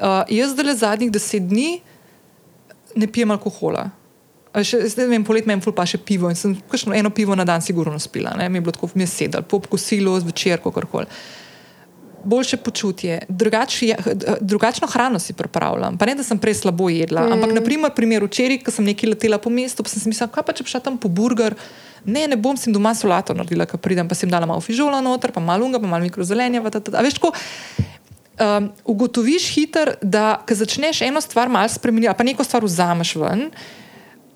Uh, jaz zdaj le zadnjih deset dni ne pijem alkohola. Še, zdaj vem, polet me je ful pa še pivo in sem kakšno eno pivo na dan sigurno spila. Ne? Mi je bilo tako, mi je sedel, po kosilu, zvečer, kakorkoli. Boljše počutje, drugač, drugačno hrano si pripravljam. Pa ne, da sem prej slabo jedla. Mm. Ampak, naprimer, primer včeraj, ko sem nekaj letela po mestu, pa sem si mislila, kaj pa če bi šla tam po burger. Ne, ne bom si doma solato naredila, ko pridem, pa sem dala malo fižola noter, pa malo lunga, pa malo mikrozelenja. Veš, ko um, ugotoviš hiter, da ko začneš eno stvar malo spremeniti, pa neko stvar vzameš ven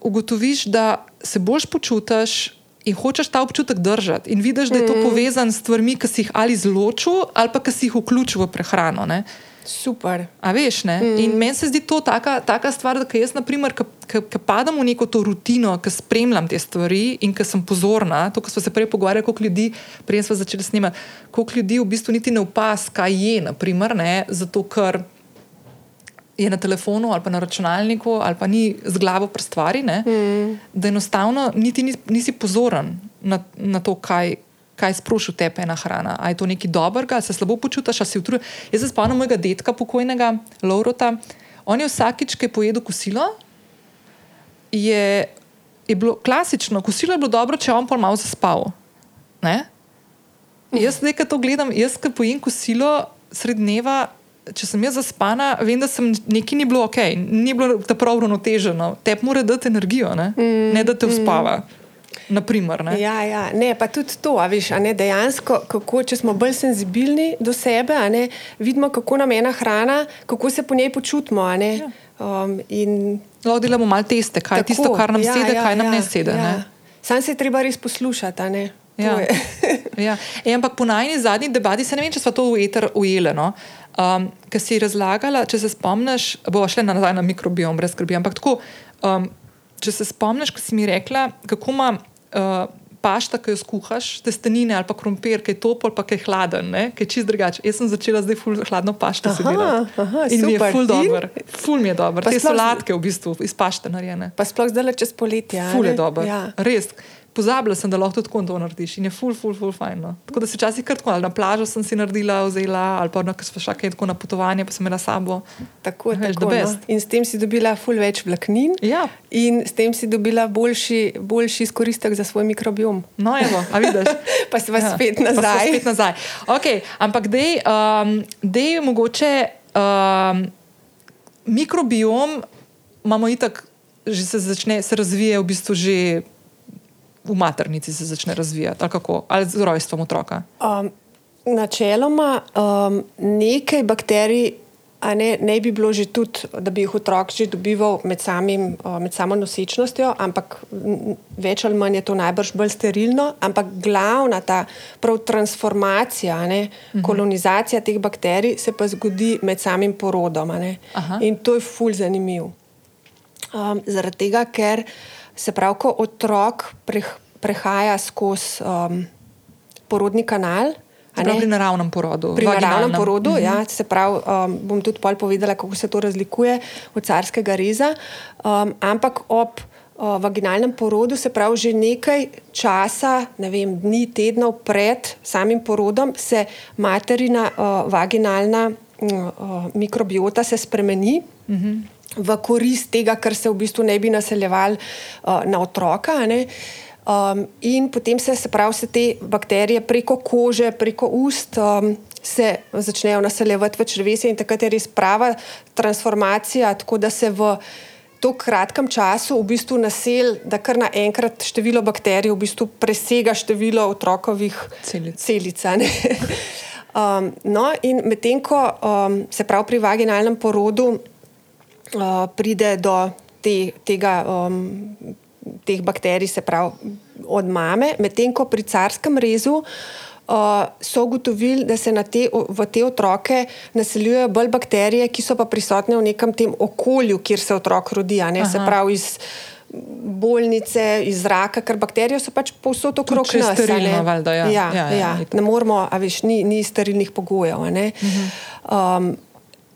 ugotoviš, da se boš počutiš in hočeš ta občutek držati, in vidiš, da je to mm. povezano s stvarmi, ki si jih ali zločil, ali pa ki si jih vključil v prehrano. Ne? Super. A veš, ne? Mm. In meni se zdi to taka, taka stvar, da jaz, naprimer, ki padam v neko to rutino, ki spremljam te stvari in ki sem pozorna, to, kar smo se prej pogovarjali, koliko ljudi, prej smo začeli snemati, koliko ljudi v bistvu niti ne opas, kaj je, naprimer, ne? zato ker je na telefonu ali pa na računalniku ali pa ni z glavo pri stvari, mm. da enostavno niti nisi pozoren na, na to, kaj. Kaj sproši v tebi ena hrana? Ali je to nekaj dobrega, se slabo počutiš, ali si utrujen? Jaz se spomnim mojega detka, pokojnega Laurota. On je vsakič, ki je pojedel kosilo, je, je bilo klasično. Kosilo je bilo dobro, če je on pol malo zaspal. Ne? Jaz, ki to gledam, jaz, ki pojem kosilo sred dneva, če sem jaz zaspana, vem, da sem nekaj ni bilo ok, ni bilo tako prav uravnoteženo. Te mora dati energijo, ne, mm, ne da te uspava. Mm. Naprimer, ne? Ja, ja, ne, pa tudi to, viš, ne, dejansko, kako, če smo bolj senzibilni do sebe, ne, vidimo, kako nam ena hrana, kako se po njej počutimo. Ja. Um, Lahko delamo malo teste, kaj tako, je tisto, kar nam ja, sedi, ja, kaj nam ja, ne sedi. Ja. Sam se je treba res poslušati. Ja. ja. e, ampak po najni zadnji debati se ne vem, če smo to v eter ujeli. No? Um, Ker si razlagala, če se spomniš, bo šle nazaj na mikrobiom, brez skrbi. Ampak tako, um, če se spomniš, ko si mi rekla, kako ima uh, pašta, ki jo skuhaš, testenine ali pa krompir, ki je topol, pa ki je hladen, ne? ki je čist drugače. Jaz sem začela zdaj ful hladno pašto Aha, delati. aha, In mi je super. ful dober. Ful mi je dober. Pa Te solatke v bistvu iz pašte narejene. Pa sploh zdaj le čez poletje. Ful je dober. Ja. Res. Pozabila sem, da lahko tudi tako to narediš in je ful, ful, ful, fajn. No. Tako da se včasih kar tako, ali na plažo sem si naredila, vzela, ali pa na kaj tako na potovanje, pa sem imela sabo. Tako, tako, the no. best. In s tem si dobila ful več vlaknin. Ja. In s tem si dobila boljši, boljši izkoristek za svoj mikrobiom. No, evo, a vidiš. Pa si vas spet Pa sva nazaj. Spet nazaj. Okay, ampak dej, um, dej mogoče um, mikrobiom imamo itak, že se začne, se razvije v bistvu že v maternici se začne razvijati, ali kako, ali z rojstvom otroka. Um, načeloma um, nekaj bakterij. A ne, ne bi bilo že tudi, da bi jih otrok že dobival med, samim, uh, med samo nosečnostjo, ampak več ali manj je to najbrž bolj sterilno. Ampak glavna ta prav transformacija, ne, kolonizacija teh bakterij se pa zgodi med samim porodom. In to je fulj zanimivo. Um, zaradi tega, ker se pravi, ko otrok preh, prehaja skozi um, porodni kanal. pri naravnem porodu. Pri naravnem vaginalnem. porodu, mm -hmm. ja, se pravi, um, bom tudi pol povedala, kako se to razlikuje od carskega reza. Um, ampak ob uh, vaginalnem porodu, se pravi, že nekaj časa, ne vem, dni, tednov pred samim porodom, se materina uh, vaginalna uh, uh, mikrobiota se spremeni. Mm -hmm. V korist tega, kar se v bistvu ne bi naseljevali uh, na otroka. ne. Um, in potem se, se pravi, se te bakterije preko kože, preko ust um, se začnejo naseljevati v črvesje, in takrat je res prava transformacija, tako da se v tako kratkem času v bistvu nasel, da kar naenkrat število bakterij v bistvu presega število otrokovih Celic. celic. um, no, in medtem ko um, se pravi pri vaginalnem porodu uh, pride do te, tega. Um, teh bakterij, se pravi od mame, medtem ko pri carskem rezu uh, so ugotovili, da se na te, v te otroke naseljujejo bolj bakterije, ki so pa prisotne v nekem tem okolju, kjer se otrok rodi, ne se pravi iz bolnice, iz zraka, ker bakterije so pač povsod okrog nas. sterilno, valjda, ja. Ja, Ja, ja, ja, itak. ne moramo, a veš, ni, ni sterilnih pogojev. a ne. Um,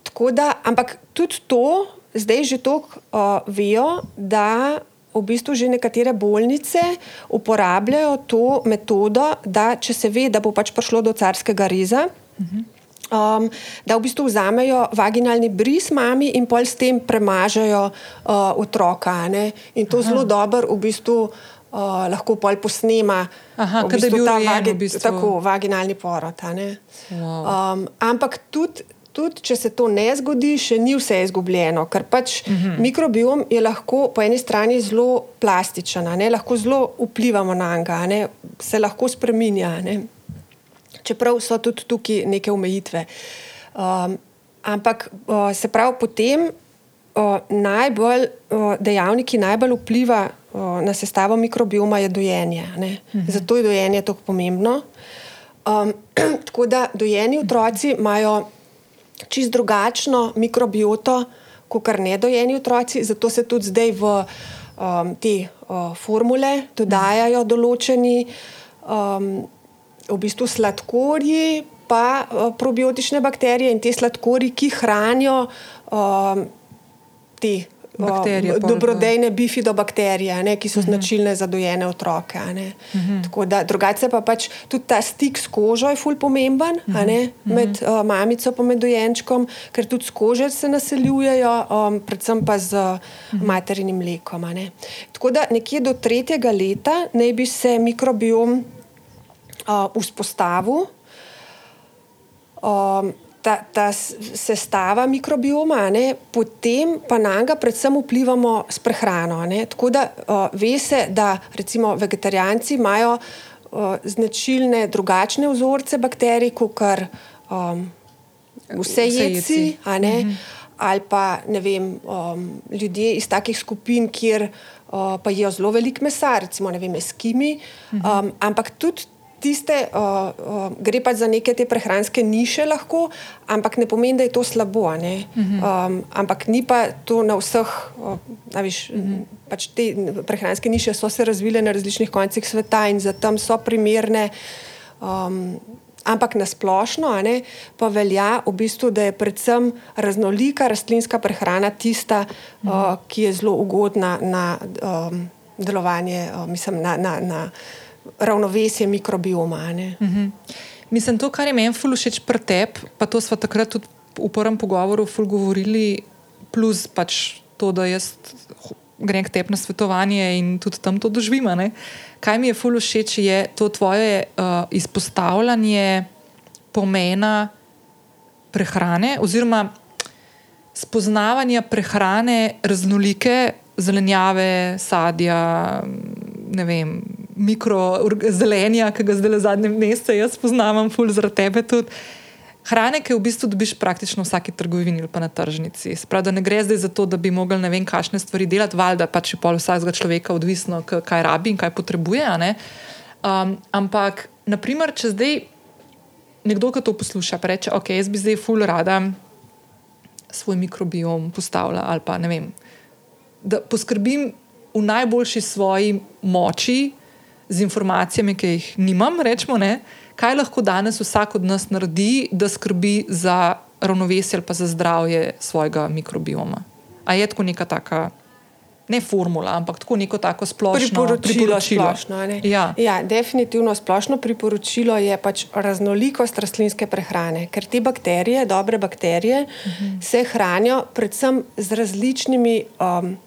tako da, ampak tudi to, zdaj že toliko uh, vejo, da v bistvu že nekatere bolnice uporabljajo to metodo, da če se ve, da bo pač prišlo do carskega reza. Um, da v bistvu vzamejo vaginalni bris mami in pol s tem premažajo uh, otroka. ne. In to Aha. zelo dobro v bistvu uh, lahko pol posnema. Aha, v bil ta rojen v vagi- bistvu. Tako, vaginalni porod. Wow. Um, ampak tudi, tudi, če se to ne zgodi, še ni vse izgubljeno, ker pač uh -huh. mikrobiom je lahko po eni strani zelo plastičen, ne, lahko zelo vplivamo na njega, se lahko spremenja. Čeprav so tudi tukaj neke omejitve. Um, ampak uh, se pravi, potem uh, najbolj, uh, dejavnik, ki najbolj vpliva uh, na sestavo mikrobioma, je dojenje. a ne. Zato je dojenje tako pomembno. Um, tako da dojeni otroci imajo čist drugačno mikrobioto, kot kar nedojeni otroci, zato se tudi zdaj v um, te uh, formule dodajajo določeni um, v bistvu sladkorji, pa uh, probiotične bakterije in te sladkorji, ki hranijo um, te. Uh, Bakterije v- dobrodejne bifidobakterije, ne, ki so značilne za dojene otroke. a ne. Tako da drugače pa pač tudi ta stik s kožo je ful pomemben a ne, med uh, mamico in med dojenčkom, ker tudi s kože se naseljujejo, um, predvsem pa z uh, materinim mlekom. Tako da nekje do tretjega leta naj bi se mikrobiom uh, vzpostavil. Um, ta, ta sestava mikrobioma, ne, potem pa na njega predvsem vplivamo s prehrano. ne. Tako da uh, ve se, da recimo vegetarijanci imajo uh, značilne drugačne vzorce bakterij, kot kar um, vse jedci, ne. Ali pa ne vem, um, ljudje iz takih skupin, kjer uh, pa jedo zelo veliko mesa, recimo ne vem, eskimi. Um, ampak tudi tiste, uh, uh, gre pa za neke te prehranske niše, lahko, ampak ne pomeni, da je to slabo. Uh -huh. um, ampak ni pa to na vseh. Uh, viš, uh -huh. pač te prehranske niše so se razvile na različnih koncih sveta in za tam so primerne. Um, ampak na splošno ne, pa velja, v bistvu, da je predvsem raznolika rastlinska prehrana tista, uh -huh. uh, ki je zelo ugodna na um, delovanje, uh, mislim, na. na, na ravnovesje mikrobioma. Uh mhm. -huh. Mislim, to, kar je meni ful všeč pri tebi, pa to smo takrat tudi v prvem pogovoru ful govorili, plus pač to, da jaz grem k tebi na svetovanje in tudi tam to doživim. Kaj mi je ful všeč, je to tvoje uh, izpostavljanje pomena prehrane oziroma spoznavanja prehrane raznolike zelenjave, sadja, ne vem, mikrozelenja, ki ga zdaj le zadnje mesece jaz poznam, ful zaradi tebe tudi. Hrane, ki v bistvu dobiš praktično v vsaki trgovini ali pa na tržnici. Sprav, da ne gre zdaj za to, da bi mogli ne vem, kakšne stvari delati, valjda pač je pol vsakega človeka odvisno, kaj rabi in kaj potrebuje. Um, ampak, naprimer, če zdaj nekdo, ki to posluša, reče, ok, jaz bi zdaj ful rada svoj mikrobiom postavila ali pa ne vem, da poskrbim v najboljši svoji moči, z informacijami, ki jih nimam, rečemo, ne, kaj lahko danes vsak od nas naredi, da skrbi za ravnovesje ali pa za zdravje svojega mikrobioma. A je tako neka taka. Ne formula, ampak tako neko tako splošno priporočilo. priporočilo. Splošno, ja. Ja, definitivno splošno priporočilo je pač raznolikost rastlinske prehrane, ker te bakterije, dobre bakterije, uh mhm. -huh. se hranijo predvsem z različnimi um,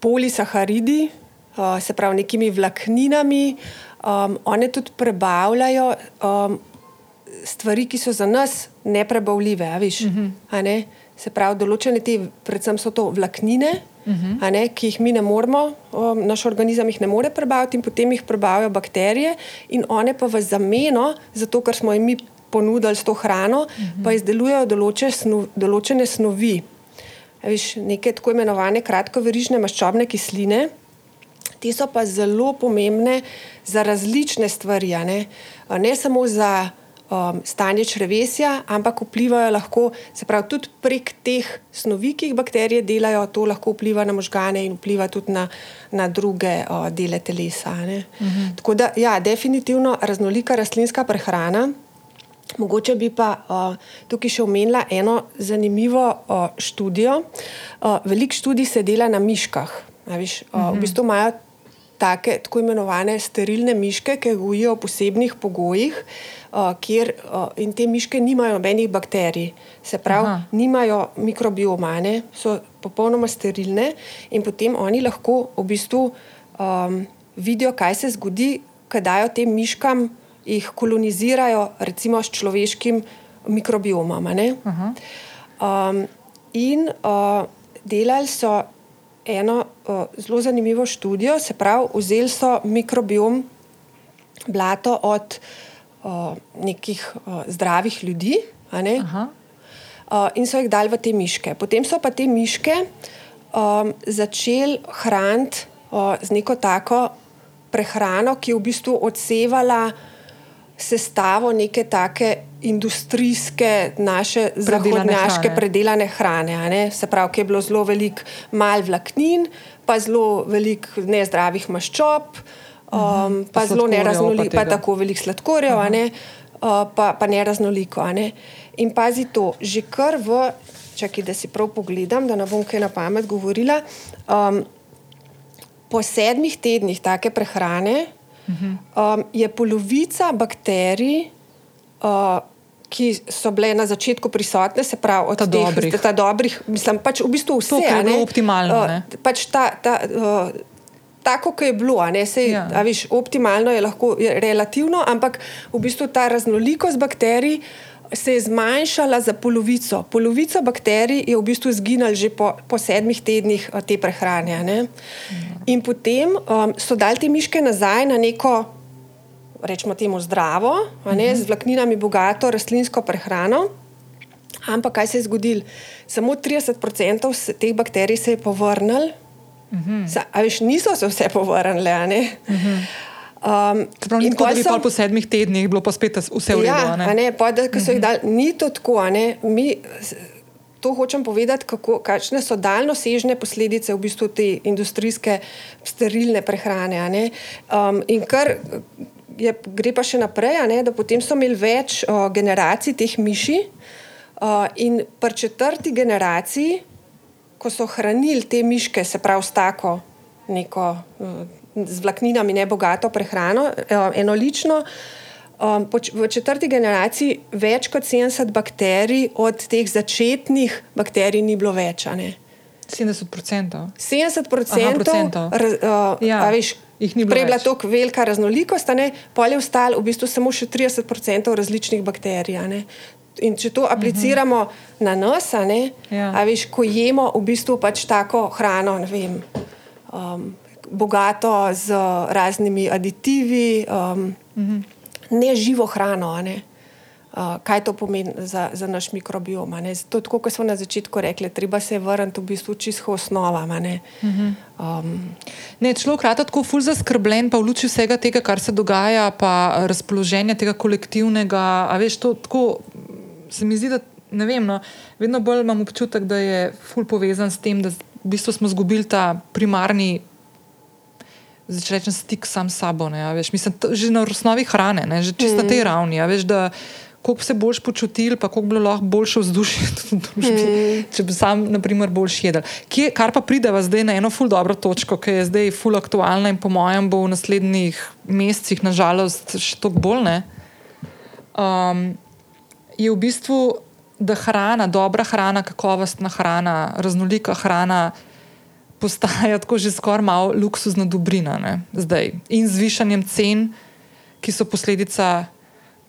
polisaharidi, se pravi, nekimi vlakninami. Um, one tudi prebavljajo um, stvari, ki so za nas neprebavljive. Viš, uh. -huh. Se pravi, določene te, predvsem so to vlaknine, uh mhm. -huh. ne, ki jih mi ne moremo, um, naš organizem jih ne more prebaviti, in potem jih prebavijo bakterije, in one pa v zameno, zato ker smo jim mi ponudili s to hrano, uh mhm. -huh. pa izdelujejo določene, snov, določene snovi. Viš, neke tako imenovane kratkoverižne maščobne kisline, Te so pa zelo pomembne za različne stvari, ne, ne samo za um, stanje črvesja, ampak vplivajo lahko, se pravi, tudi prek teh snovi, ki jih bakterije delajo, to lahko vpliva na možgane in vpliva tudi na, na druge uh, dele telesa. Mhm. Tako da, ja, definitivno raznolika rastlinska prehrana. Mogoče bi pa uh, tukaj še omenila eno zanimivo uh, študijo. Uh, Veliko študij se dela na miškah. Viš, uh, v mhm. bistvu imajo take, tako imenovane sterilne miške, ki gojijo v posebnih pogojih, uh, kjer uh, in te miške nimajo nobenih bakterij, se pravi, Aha. nimajo mikrobiomane, so popolnoma sterilne in potem oni lahko v bistvu um, vidijo, kaj se zgodi, kaj dajo tem miškam, jih kolonizirajo, recimo s človeškim mikrobiomom. Um, in uh, delali so eno uh, zelo zanimivo študijo, se pravi, vzeli so mikrobiom blato od uh, nekih uh, zdravih ljudi ne? uh, in so jih dali v te miške. Potem so pa te miške um, začeli hraniti uh, z neko tako prehrano, ki je v bistvu odsevala sestavo neke take industrijske, naše zahodnjaške predelane hrane. Se pravi, ki je bilo zelo veliko mal vlaknin, pa zelo veliko nezdravih maščob, um, pa, pa zelo neraznoliko, pa, pa tako veliko sladkorjev, uh -huh. uh, pa, pa neraznoliko. Ne? In pazi to, že kar v, čakaj, da si prav pogledam, da ne bom kaj na pamet govorila. Um, po sedmih tednih take prehrane uh -huh. Um, je polovica bakterij. Uh, ki so bile na začetku prisotne, se pravi, od teh dobrih. Ta dobrih mislim, pač v bistvu vse. To je bilo optimalno. Uh, pač ta, ta, uh, tako, kot je bilo, Sej, ja. viš, optimalno je lahko je relativno, ampak v bistvu ta raznolikost bakterij. Se je zmanjšala za polovico. Polovica bakterij je v bistvu izginila že po, po sedmih tednih te prehrane. Ja. In potem um, so dali te miške nazaj na neko rečemo temu zdravo, ne, uh -huh. z vlakninami bogato rastlinsko prehrano. Ampak kaj se je zgodilo? Samo 30% teh bakterij se je povrnil. Uh -huh. Sa, a veš, niso se vse povrnile. Uh -huh. Um, Prav, ni tako, da bi so, po sedmih tednih bilo pa spet vse v redu. ja, ne? ne, pa, da, so jih dali, ni to tako. Mi, to hočem povedati, kako, kakšne so daljnosežne posledice v bistvu te industrijske sterilne prehrane. ne. Um, in kar je, gre pa še naprej, ne, da potem so imeli več uh, generacij teh miši. Uh, in pri četrti generaciji, ko so hranili te miške, se pravi s tako neko uh, z vlakninami nebogato prehrano, uh, enolično, um, v četrti generaciji več kot 70 bakterij od teh začetnih bakterij ni bilo več. a ne. 70%. 70 Aha, procentov. raz, uh, Ja, ja, veš, ni prej je bila tako velika raznolikost, pol je ostalo v bistvu samo še 30 različnih bakterij. In če to apliciramo uh -huh. na nas, ne, Ja. a veš, ko jemo v bistvu pač tako hrano, vem, um, bogato z raznimi aditivi, um, uh -huh. Ne živo hrano. Ne. Uh, kaj to pomeni za, za naš mikrobiom? Zato, tako kot smo na začetku rekli, treba se je vrniti v bistvu čisto osnovam. ne. Um, Ne, človek rata tako ful zaskrbljen, pa v luči vsega tega, kar se dogaja, pa razpoloženja tega kolektivnega. A veš, to tako se mi zdi, da ne vem. No, vedno bolj imam občutek, da je ful povezan s tem, da v bistvu smo izgubili ta primarni. Če rečem, stik sam s sabo. Ne, a veš, mislim, že na osnovi hrane, ne, že čisto mm. na tej ravni. a Veš, da, koliko se boš počutil, pa koliko bi bilo lahko boljše vzdušje v družbi, mm. če bi sam, naprimer, boljš jedel. Kje, kar pa prideva zdaj na eno ful dobro točko, ki je zdaj ful aktualna in po mojem bo v naslednjih mesecih, nažalost, še toliko bolj ne. Um, je v bistvu, da hrana, dobra hrana, kakovostna hrana, raznolika hrana postaja tako že skoraj malo luksuzna dobrina. Ne, zdaj. In z višanjem cen, ki so posledica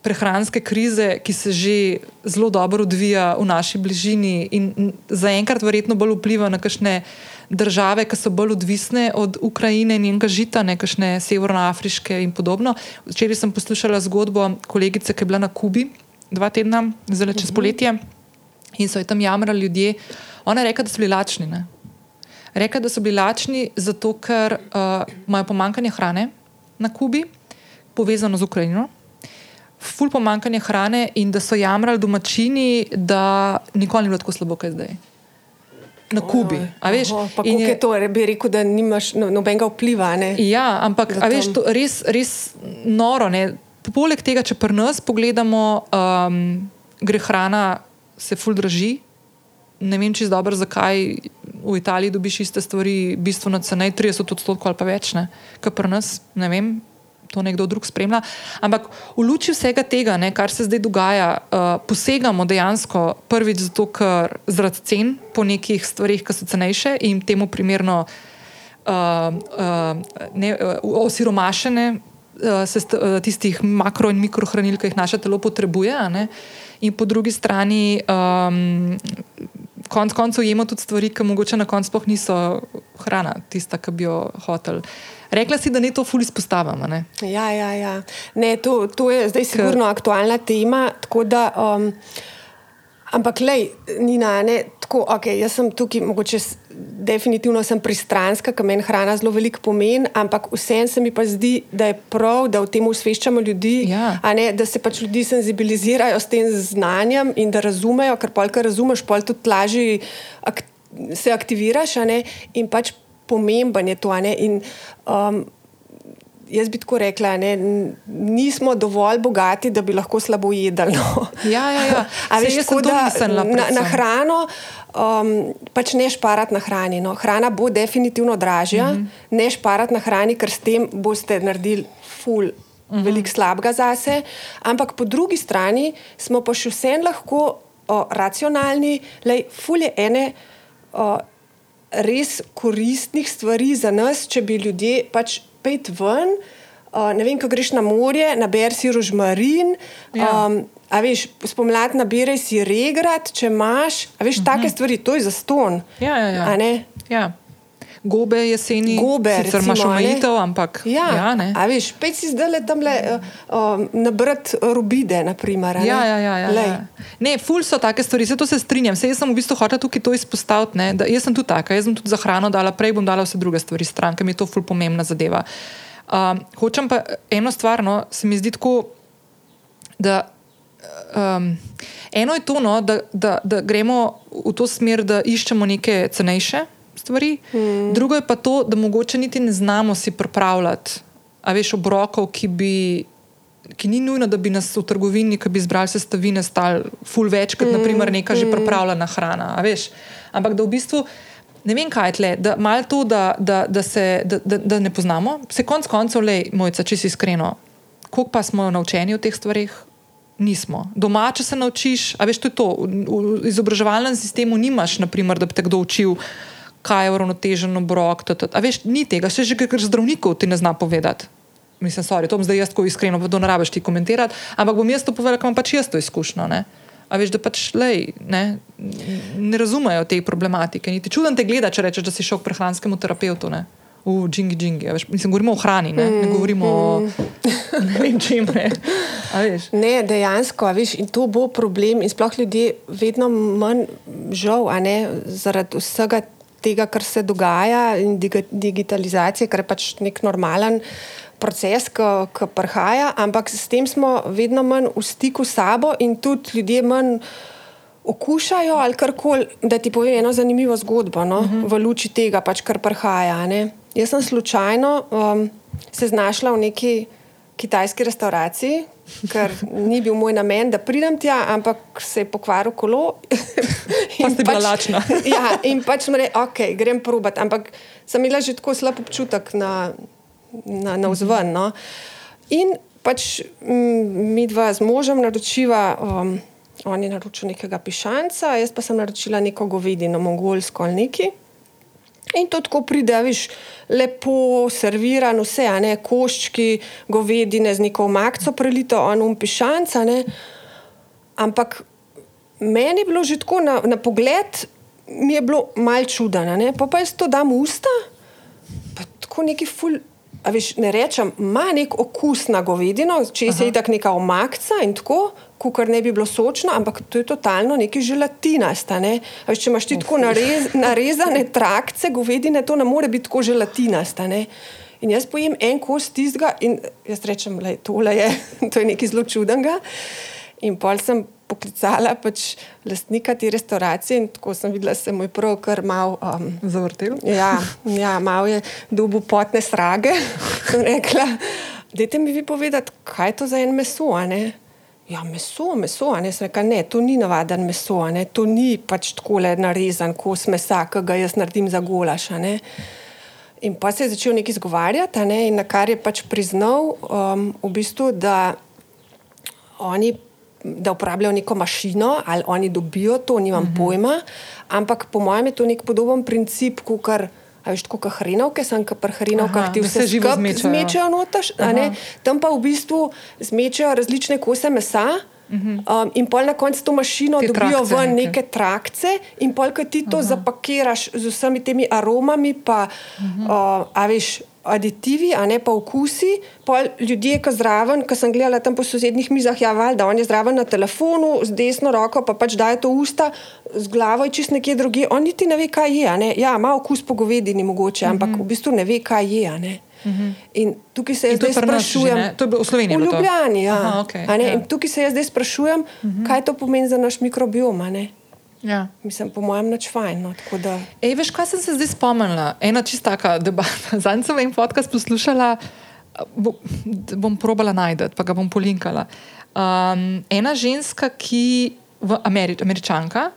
prehranske krize, ki se že zelo dobro odvija v naši bližini in zaenkrat verjetno bolj vpliva na kakšne države, ki so bolj odvisne od Ukrajine in njenega žita, ne kakšne severnoafriške in podobno. Včeraj sem poslušala zgodbo kolegice, ki je bila na Kubi dva tedna, zelo čez poletje, in so jo tam jamrali ljudje. Ona je rekla, da so bili lačni. Ne? Rekla, da so bili lačni zato, ker uh, imajo pomankanje hrane na Kubi, povezano z Ukrajino. Ful pomankanje hrane in da so jamrali domačini, da nikoli ni bilo tako slabo, kot je zdaj. Na Kubi. veš. Oho, In kako je to, bi rekel, da nimaš no, nobenega vpliva. Ne? Ja, ampak veš, to res, res noro. Ne? Poleg tega, če pri nas pogledamo, um, gre hrana, se ful draži. Ne vem, je dobro, zakaj v Italiji dobiš iste stvari, bistveno ceneje, 30 odstotkov ali pa več, kot pri nas. Ne vem, to nekdo drug spremlja. Ampak v luči vsega tega, ne, kar se zdaj dogaja, uh, posegamo dejansko prvič zato, ker zaradi cen po nekih stvarih, ki so cenejše in temu primerno uh, uh, ne, uh, osiromašene uh, uh, tistih makro in mikrohranil, ki jih naše telo potrebuje. ne. In po drugi strani, um, konec koncev, jemo tudi stvari, ki mogoče na koncu sploh niso hrana, tista, ki bi jo hotel. Rekla si, da ne to ful izpostavljamo. ne? Ja, ja, ja. Ne, to, to je zdaj sigurno aktualna tema. tako Da, um, ampak, lej, Nina, ne, tako, okay, jaz sem tukaj, mogoče definitivno sem pristranska, ker meni hrana zelo veliko pomeni, ampak vsem se mi pa zdi, da je prav, da v tem usveščamo ljudi, Ja. ne, da se pač ljudi senzibilizirajo s tem znanjem in da razumejo, ker pol, kar razumeš, pol tudi lažje ak se aktiviraš ne, in pač pomemben je to. ne, In, um, Jaz bi tako rekla, ne, nismo dovolj bogati, da bi lahko slabo jedli. No. Ja, ja, ja. A veš, tako da na, na hrano um, pač ne šparati na hrani. No. Hrana bo definitivno dražja, mm -hmm. ne šparati na hrani, ker s tem boste naredili ful. Mm. -hmm. Veliko slabega zase, ampak po drugi strani smo pa še vsem lahko o, racionalni, le fulje ene o, res koristnih stvari za nas, če bi ljudje pač pet ven. Uh, ne vem, ko greš na morje, nabereš si rožmarin, Ja. um, a veš, spomladi nabereš si regrat, če imaš, a veš, uh -huh. take stvari, to je za ston. Mhm. Ja, ja, ja. Ja. Gobe jeseni, Gobe, sicer imaš recimo, ne? omejitev, ampak Ja, ja, ne. a veš, pet si zdaj le tam le um, nabrati rubide, naprimer. Ja, ja, ja, ja, Glej. ja. Ne, ful so take stvari, se to se strinjam. Se jaz sem v bistvu hotel tukaj to izpostaviti. Ne, da, jaz sem tudi taka, jaz sem tudi za hrano dala, prej bom dala vse druge stvari stran, ker mi je to ful pomembna zadeva. Um, hočem pa eno stvar, no, se mi zdi tako, da um, eno je to, no, da, da, da gremo v to smer, da iščemo neke cenejše stvari, mm. drugo je pa to, da mogoče niti ne znamo si pripravljati, a veš, obrokov, ki bi. Ki ni nujno, da bi nas v trgovini, ki bi izbrali sestavine, stali ful več, kot mm, naprimer neka mm. že pripravljena hrana. Ampak da v bistvu ne vem, kaj je tle, da malo to, da, da, da se da, da, da ne poznamo. Se konc koncev, le, mojca, če si iskreno, koliko pa smo naučeni o teh stvarih? Nismo. Doma, če se naučiš, a veš, to je to. V, v izobraževalnem sistemu nimaš, naprimer, da bi te kdo učil, kaj je uravnotežen obrok. A veš, ni tega, še že kar zdravnikov ti ne zna povedati. Mislim, sorry, to bom zdaj jaz tako iskreno, to ne rabiš ti komentirati, ampak bom jaz to povedal, ker imam pač jaz to izkušnjo. A veš, da pač lej, ne, ne razumejo te problematike. Niti čuden te gleda, če rečeš, da si šel k prehranskemu terapeutu. Ne. V džingi, džingi. Veš, mislim, govorimo o hrani, ne, ne govorimo mm. o ne vem čem. Ne. ne, dejansko, veš, in to bo problem. In sploh ljudje vedno manj žal, ne, zaradi vsega tega, kar se dogaja in digitalizacije, kar je pač nek normalen proces, ki prihaja, ampak s tem smo vedno manj v stiku s sabo in tudi ljudje manj okušajo ali karkoli. Da ti povem eno zanimivo zgodbo no, uh mhm. -huh. v luči tega, pač, kar prihaja. Ne. Jaz sem slučajno um, se znašla v neki kitajski restauraciji. Ker ni bil moj namen, da pridem tja, ampak se je pokvaril kolo. in ste bila pač, lačna. ja, in pač smo rekli, ok, grem probat. Ampak sem imela že tako slab občutek na, na, na vzven. No. In pač mi dva z možem naročiva, um, on je naročil nekega pišanca, jaz pa sem naročila neko govedino, mongolsko ali neki. In to tako pride, viš, lepo servirano, vse, a ne koščki, govedine z neko makco prelito, um pišanca. Ne. Ampak meni je bilo že tako na, na pogled, mi je bilo mal čudano, pa pa jaz to dam v usta, pa tako neki ful veš, ne rečem, ima nek okus na govedino, če se je tako neka omakca in tako, kar ne bi bilo sočno, ampak to je totalno neki želatinasta. Ne? Veš, če imaš ti tako narez, narezane trakce govedine, to ne more biti tako želatinasta. Ne? In jaz pojem en kos tistega in jaz rečem, da je to nekaj zelo čudnega. In pol sem poklicala pač lastnika te restauracije in tako sem videla, da se mu je prav kar mal um, zavrtel. Ja, ja mal je dubu potne srage. rekla, dajte mi vi povedati, kaj je to za en meso. Ja, meso, meso. Ne, rekla, ne, to ni navaden meso, ne, to ni pač tako le narezan kos mesa, ki ga jaz naredim za golaš. In pa se je začel nekaj izgovarjati, ne, in na kar je pač priznal, um, v bistvu, da oni da uporabljajo neko mašino ali oni dobijo to, nimam mhm. -huh. pojma. Ampak po mojem je to nek podoben princip, kot kar. A veš, tako kot hrenovke, sem kot pri hrenovkah, ti vse živo zmečajo notaš, tam pa v bistvu zmečajo različne kose mesa. Um, in pol na koncu to mašino Te dobijo trakce, v neke trakce, in pol, ko ti to Aha. zapakiraš z vsemi temi aromami, pa, -huh. uh, a veš, aditivi, a ne pa okusi. Pol ljudje, ki zraven, ki sem gledala tam po sosednjih mizah, ja, val, da on je zraven na telefonu, z desno roko pa pač daje to usta, z glavo je čist nekje drugje. On niti ne ve, kaj je. Ja, ima okus po govedini mogoče, ampak uh -huh. v bistvu ne ve, kaj je. Uh mhm. -huh. In tukaj se jaz zdaj sprašujem, ali je to v Sloveniji? V Ljubljani, ja. Aha, okay, ja. In tukaj se jaz zdaj sprašujem, uh mhm. -huh. kaj to pomeni za naš mikrobiom. Ja. Mislim, po mojem, noč fajn. No, da... Ej, veš, kaj sem se zdaj spomnila? Ena čista taka debata. Zadnjič sem en podcast poslušala, bo, bom probala najti, pa ga bom polinkala. Um, ena ženska, ki je Ameri američanka,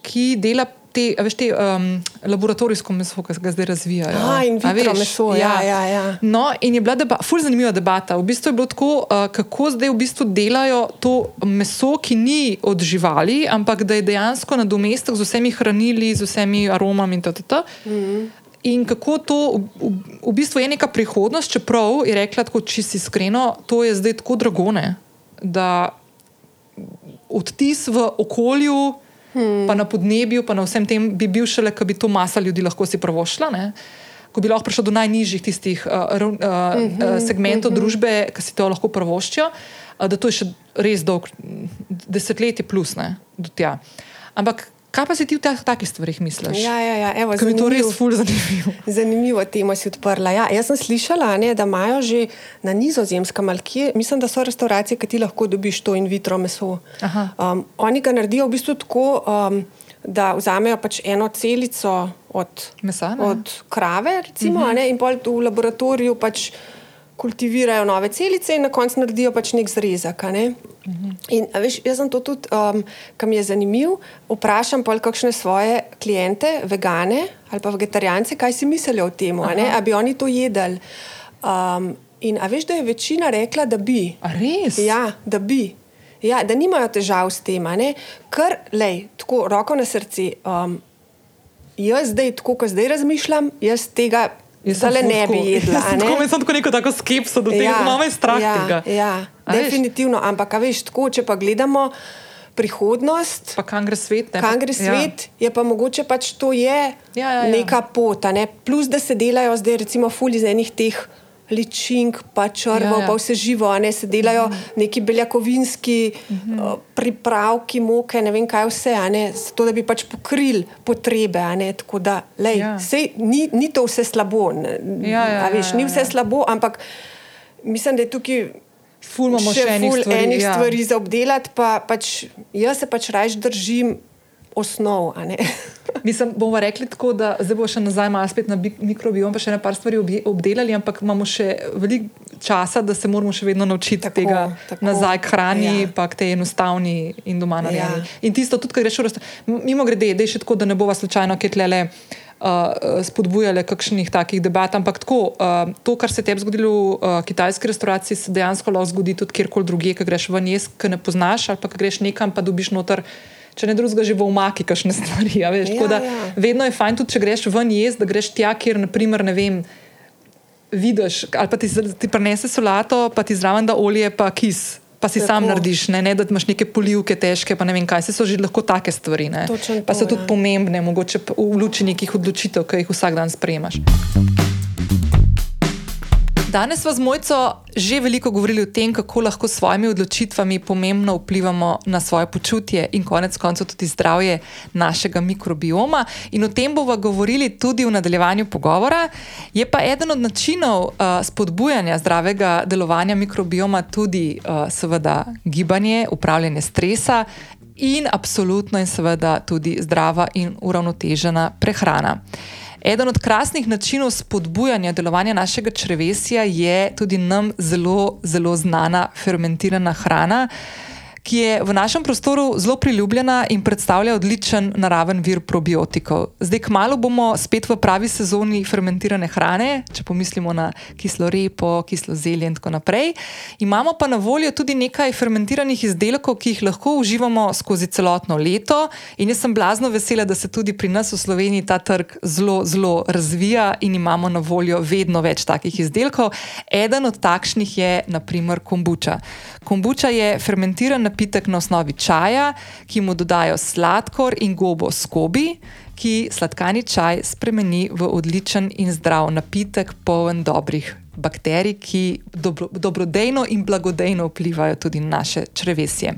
ki dela te, veš, te um, laboratorijsko meso, ki ga zdaj razvijajo. Ah, in vitro meso, ja. ja, ja, ja. No, in je bila deba, ful zanimiva debata. V bistvu je bilo tako, uh, kako zdaj v bistvu delajo to meso, ki ni od živali, ampak da je dejansko na domestek z vsemi hranili, z vsemi aromami in tako naprej. In kako to v, v bistvu je neka prihodnost, čeprav je rekla tako čisto iskreno, to je zdaj tako dragone, da odtis v okolju, hmm. pa na podnebju, pa na vsem tem bi bil šele, ko bi to masa ljudi lahko si prvošla. Ne? Ko bi lahko prišel do najnižjih tistih uh, uh, uh, segmentov uh -huh. družbe, ki si to lahko prvoščijo, uh, da to je še res dolg, desetletje plus, ne, do tja. Ampak Kaj pa si ti v teh takih stvarih misliš? Ja, ja, ja. Evo, Ker mi je to res zanimiv. ful zanimivo. Zanimivo temo si odprla. Ja, jaz sem slišala, ne, da imajo že na nizozemskem ali kje, mislim, da so restauracije, ki ti lahko dobiš to in vitro meso. Aha. Um, oni ga naredijo v bistvu tako, um, da vzamejo pač eno celico od, Mesa, ne? od krave, recimo, uh -huh. ne, in pol v laboratoriju pač kultivirajo nove celice in na koncu naredijo pač nek zrezek. Ne? In, a veš, jaz sem to tudi, um, kar mi je zanimivo, vprašam pa kakšne svoje klijente, vegane ali pa vegetarijance, kaj si mislijo o tem, ali bi oni to jedli. Um, in a veš, da je večina rekla, da bi. A res? Ja, da bi. Ja, da nimajo težav s tem, ker, lej, tako roko na srce. Um, jaz zdaj, tako kot zdaj razmišljam, jaz tega zdaj ne bi jedla. ne. Tako sem tako neko tako skepso do tega, ja, malo je strah ja, tega. Ja, A veš? definitivno. Ampak, a veš, tako, če pa gledamo prihodnost, Pa kam gre svet? Ne? kam gre svet, ja. je pa mogoče pač to je Ja, ja, ja. neka pot. Ne? Plus, da se delajo zdaj, recimo, ful iz enih teh. Ličink, pa črvo, Ja, ja, pa vse živo, ne se delajo mm -hmm. neki beljakovinski mm -hmm. uh, pripravki, moke, ne vem kaj vse, ne, zato da bi pač pokrili potrebe. Ne, tako da, lej, Ja. sej, ni, ni to vse slabo. ne, Ja, ja, veš, ja, ni ja, vse ja. slabo, ampak mislim, da je tukaj Ful imamo še enih ful stvari, enih ja. stvari za obdelati, pa pač, jaz se pač raje držim osnov. Mislim, bomo rekli tako, da zdaj bo še nazaj malo spet na bi- mikrobiom, pa še nekaj stvari obdelali, ampak imamo še veliko časa, da se moramo še vedno naučiti Tako, tega tako. nazaj k hrani, Ja. pa k tej enostavni in doma narejeni. Ja. In tisto, tudi kar greš v restavracijo, mimo grede, da je še tako, da ne bova slučajno ketlele. Uh, spodbujale kakšnih takih debat, ampak tako, uh, to, kar se tebi zgodilo v uh, kitajski restavraciji, se dejansko lahko zgodi tudi kjerkoli drugje, ki greš v njez, ki ne poznaš, ali pa greš nekam, pa dobiš noter, če ne drugega, že v umaki, kakšne stvari. a Veš, Ja, da ja. vedno je fajn, tudi če greš ven jesti, da greš tja, kjer naprimer, ne vem. Vidiš, ali pa ti, ti prinese solato, pa ti zraven da olje, pa kis, pa si Tako. sam narediš, ne, ne da imaš neke polivke težke, pa ne vem kaj. Se so že lahko take stvari. ne. Točno Pa so to, tudi ja. pomembne, mogoče v luči nekih odločitev, ki jih vsak dan sprejemaš. Danes smo z Mojco že veliko govorili o tem, kako lahko s svojimi odločitvami pomembno vplivamo na svoje počutje in konec koncev tudi zdravje našega mikrobioma. In o tem bomo govorili tudi v nadaljevanju pogovora. Je pa eden od načinov uh, spodbujanja zdravega delovanja mikrobioma tudi uh, seveda gibanje, upravljanje stresa. In absolutno, in seveda tudi zdrava in uravnotežena prehrana. Eden od krasnih načinov spodbujanja delovanja našega črevesja je tudi nam zelo, zelo znana fermentirana hrana, ki je v našem prostoru zelo priljubljena in predstavlja odličen naraven vir probiotikov. Zdaj, kmalo bomo spet v pravi sezoni fermentirane hrane, če pomislimo na kislo repo, kislo zelje in tako naprej. Imamo pa na voljo tudi nekaj fermentiranih izdelkov, ki jih lahko uživamo skozi celotno leto. In jaz sem blazno vesela, da se tudi pri nas v Sloveniji ta trg zelo, zelo razvija in imamo na voljo vedno več takih izdelkov. Eden od takšnih je naprimer kombuča. Kombuča je fermentiran napitek na osnovi čaja, ki mu dodajo sladkor in gobo skobi, ki sladkani čaj spremeni v odličen in zdrav napitek, poln dobrih bakterij, ki dobro, dobrodejno in blagodejno vplivajo tudi na naše črevesje.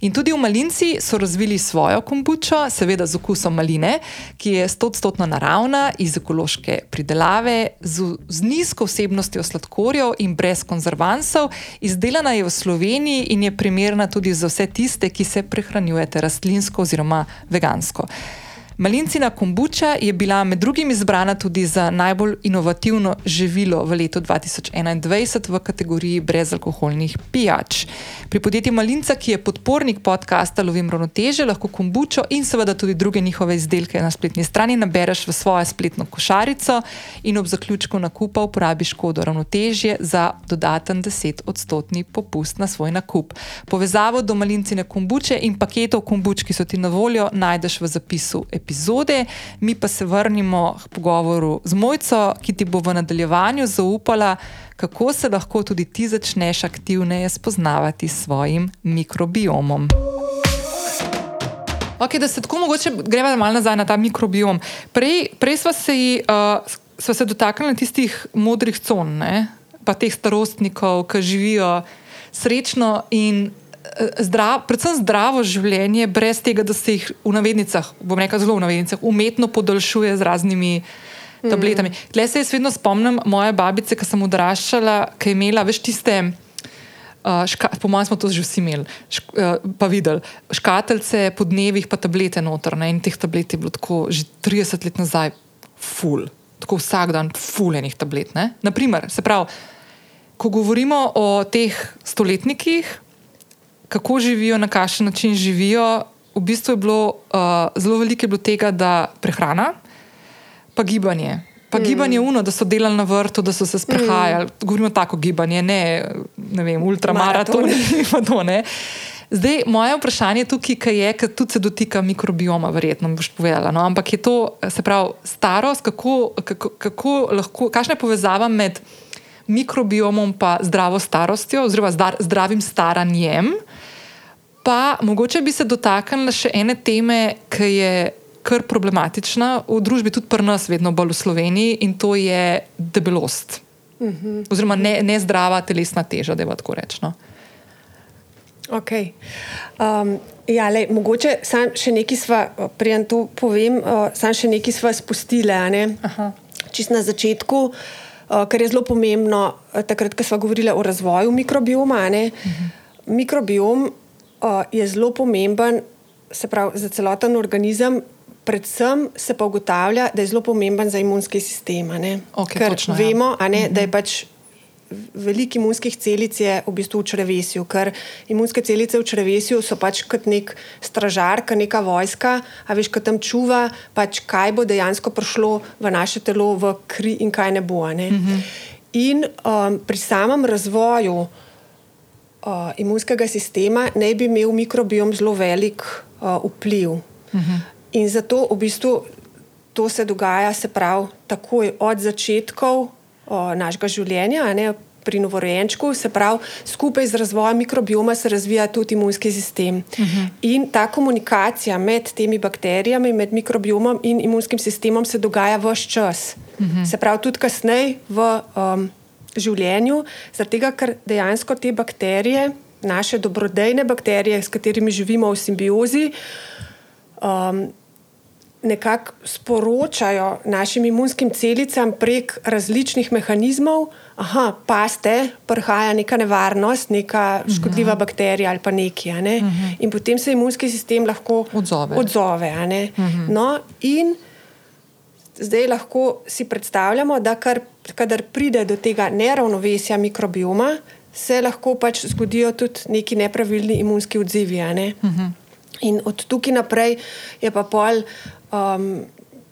In tudi v Malinci so razvili svojo kombučo, seveda z okusom maline, ki je stotstotno naravna, iz ekološke pridelave, z, z nizko vsebnostjo sladkorjev in brez konzervansov. Izdelana je v Sloveniji in je primerna tudi za vse tiste, ki se prehranjujete rastlinsko oziroma vegansko. Malincina kombuča je bila med drugim izbrana tudi za najbolj inovativno živilo v letu 2021 v kategoriji brezalkoholnih pijač. Pri podjetju Malinca, ki je podpornik podcasta Lovim ravnoteže, lahko kombučo in seveda tudi druge njihove izdelke na spletni strani nabereš v svojo spletno košarico in ob zaključku nakupa uporabiš kodo ravnotežje za dodaten 10-odstotni popust na svoj nakup. Povezavo do Malincine kombuče in paketov kombuč, ki so ti na voljo, najdeš v zapisu epizode. Mi pa se vrnimo k pogovoru z Mojco, ki ti bo v nadaljevanju zaupala, kako se lahko tudi ti začneš aktivneje spoznavati s svojim mikrobiomom. Okay, da se tako mogoče greva malo nazaj na ta mikrobiom. Prej, prej smo se, uh, sva se dotaknili tistih modrih con, ne? pa teh starostnikov, ki živijo srečno in zdrav, predvsem zdravo življenje, brez tega, da se jih v navednicah, bom rekel zelo v navednicah, umetno podaljšuje z raznimi tabletami. Mm. Tle se jaz vedno spomnim moje babice, ki sem odraščala, ki je imela več tiste. Uh, ška, po mojem, smo to že vsi imeli, šk, uh, pa videli. Škatlice po dnevih, pa tablete noter. Ne? In teh tablet je bilo tako že 30 let nazaj, full, tako vsak dan, fuljenih tablet. Ne? Naprimer, se pravi, ko govorimo o teh stoletnikih, kako živijo, na kakšen način živijo, v bistvu je bilo uh, zelo veliko je bilo tega, da prehrana pa gibanje. Pa mm. gibanje uno, da so delali na vrtu, da so se sprehajali. Mm. Govorimo tako gibanje, ne, ne vem, ultramaratoni. Zdaj, moje vprašanje tukaj je, ker tudi se dotika mikrobioma, verjetno boš povedala. No? Ampak je to, se pravi, starost, kako, kako, kako lahko, kakšna je povezava med mikrobiomom in zdravo starostjo, oziroma zdravim staranjem. Pa mogoče bi se dotaknila še ene teme, ki je kar problematična v družbi, tudi pri nas, vedno bolj v Sloveniji, in to je debelost. Uh mhm. -huh. Oziroma ne, nezdrava telesna teža, da je tako rečeno. Okay. Um, ja, lej, mogoče sam še nekaj sva, prijem to povem, uh, sam še nekaj sva spustile. Čist na začetku, uh, kar je zelo pomembno, uh, takrat, ko sva govorila o razvoju mikrobioma. Uh mhm. -huh. Mikrobiom je zelo pomemben pravi, za celoten organizem, predvsem se pa ugotavlja, da je zelo pomemben za imunski sistem. Okay, ker točno, ja. vemo, ja. ne, da je mhm. pač veliko imunskih celic v bistvu v črvesju, ker imunske celice v črvesju so pač kot nek stražar, kot neka vojska, a veš, kot tam čuva, pač kaj bo dejansko prišlo v naše telo, v kri in kaj ne bo. Ne? Mm -hmm. In um, pri samem razvoju uh, imunskega sistema naj bi imel mikrobiom zelo velik uh, vpliv. Mm -hmm. In zato v bistvu to se dogaja, se pravi, takoj od začetkov o, našega življenja, ne, pri novorojenčku, se pravi, skupaj z razvojem mikrobioma se razvija tudi imunski sistem. Uh mhm. -huh. In ta komunikacija med temi bakterijami, med mikrobiomom in imunskim sistemom se dogaja vse čas. Uh mhm. -huh. Se pravi, tudi kasneje v um, življenju, zato ker dejansko te bakterije, naše dobrodejne bakterije, s katerimi živimo v simbiozi. Um, nekako sporočajo našim imunskim celicam prek različnih mehanizmov, da pa ste, prihaja neka nevarnost, neka škodljiva uh mhm. -huh. bakterija ali pa nekaj. Ne? Uh mhm. -huh. In potem se imunski sistem lahko odzove. odzove uh mhm. -huh. no, in zdaj lahko si predstavljamo, da kar, kadar pride do tega neravnovesja mikrobioma, se lahko pač zgodijo tudi neki nepravilni imunski odzivi. Ne? Uh -huh. In od tukaj naprej je pa pol um,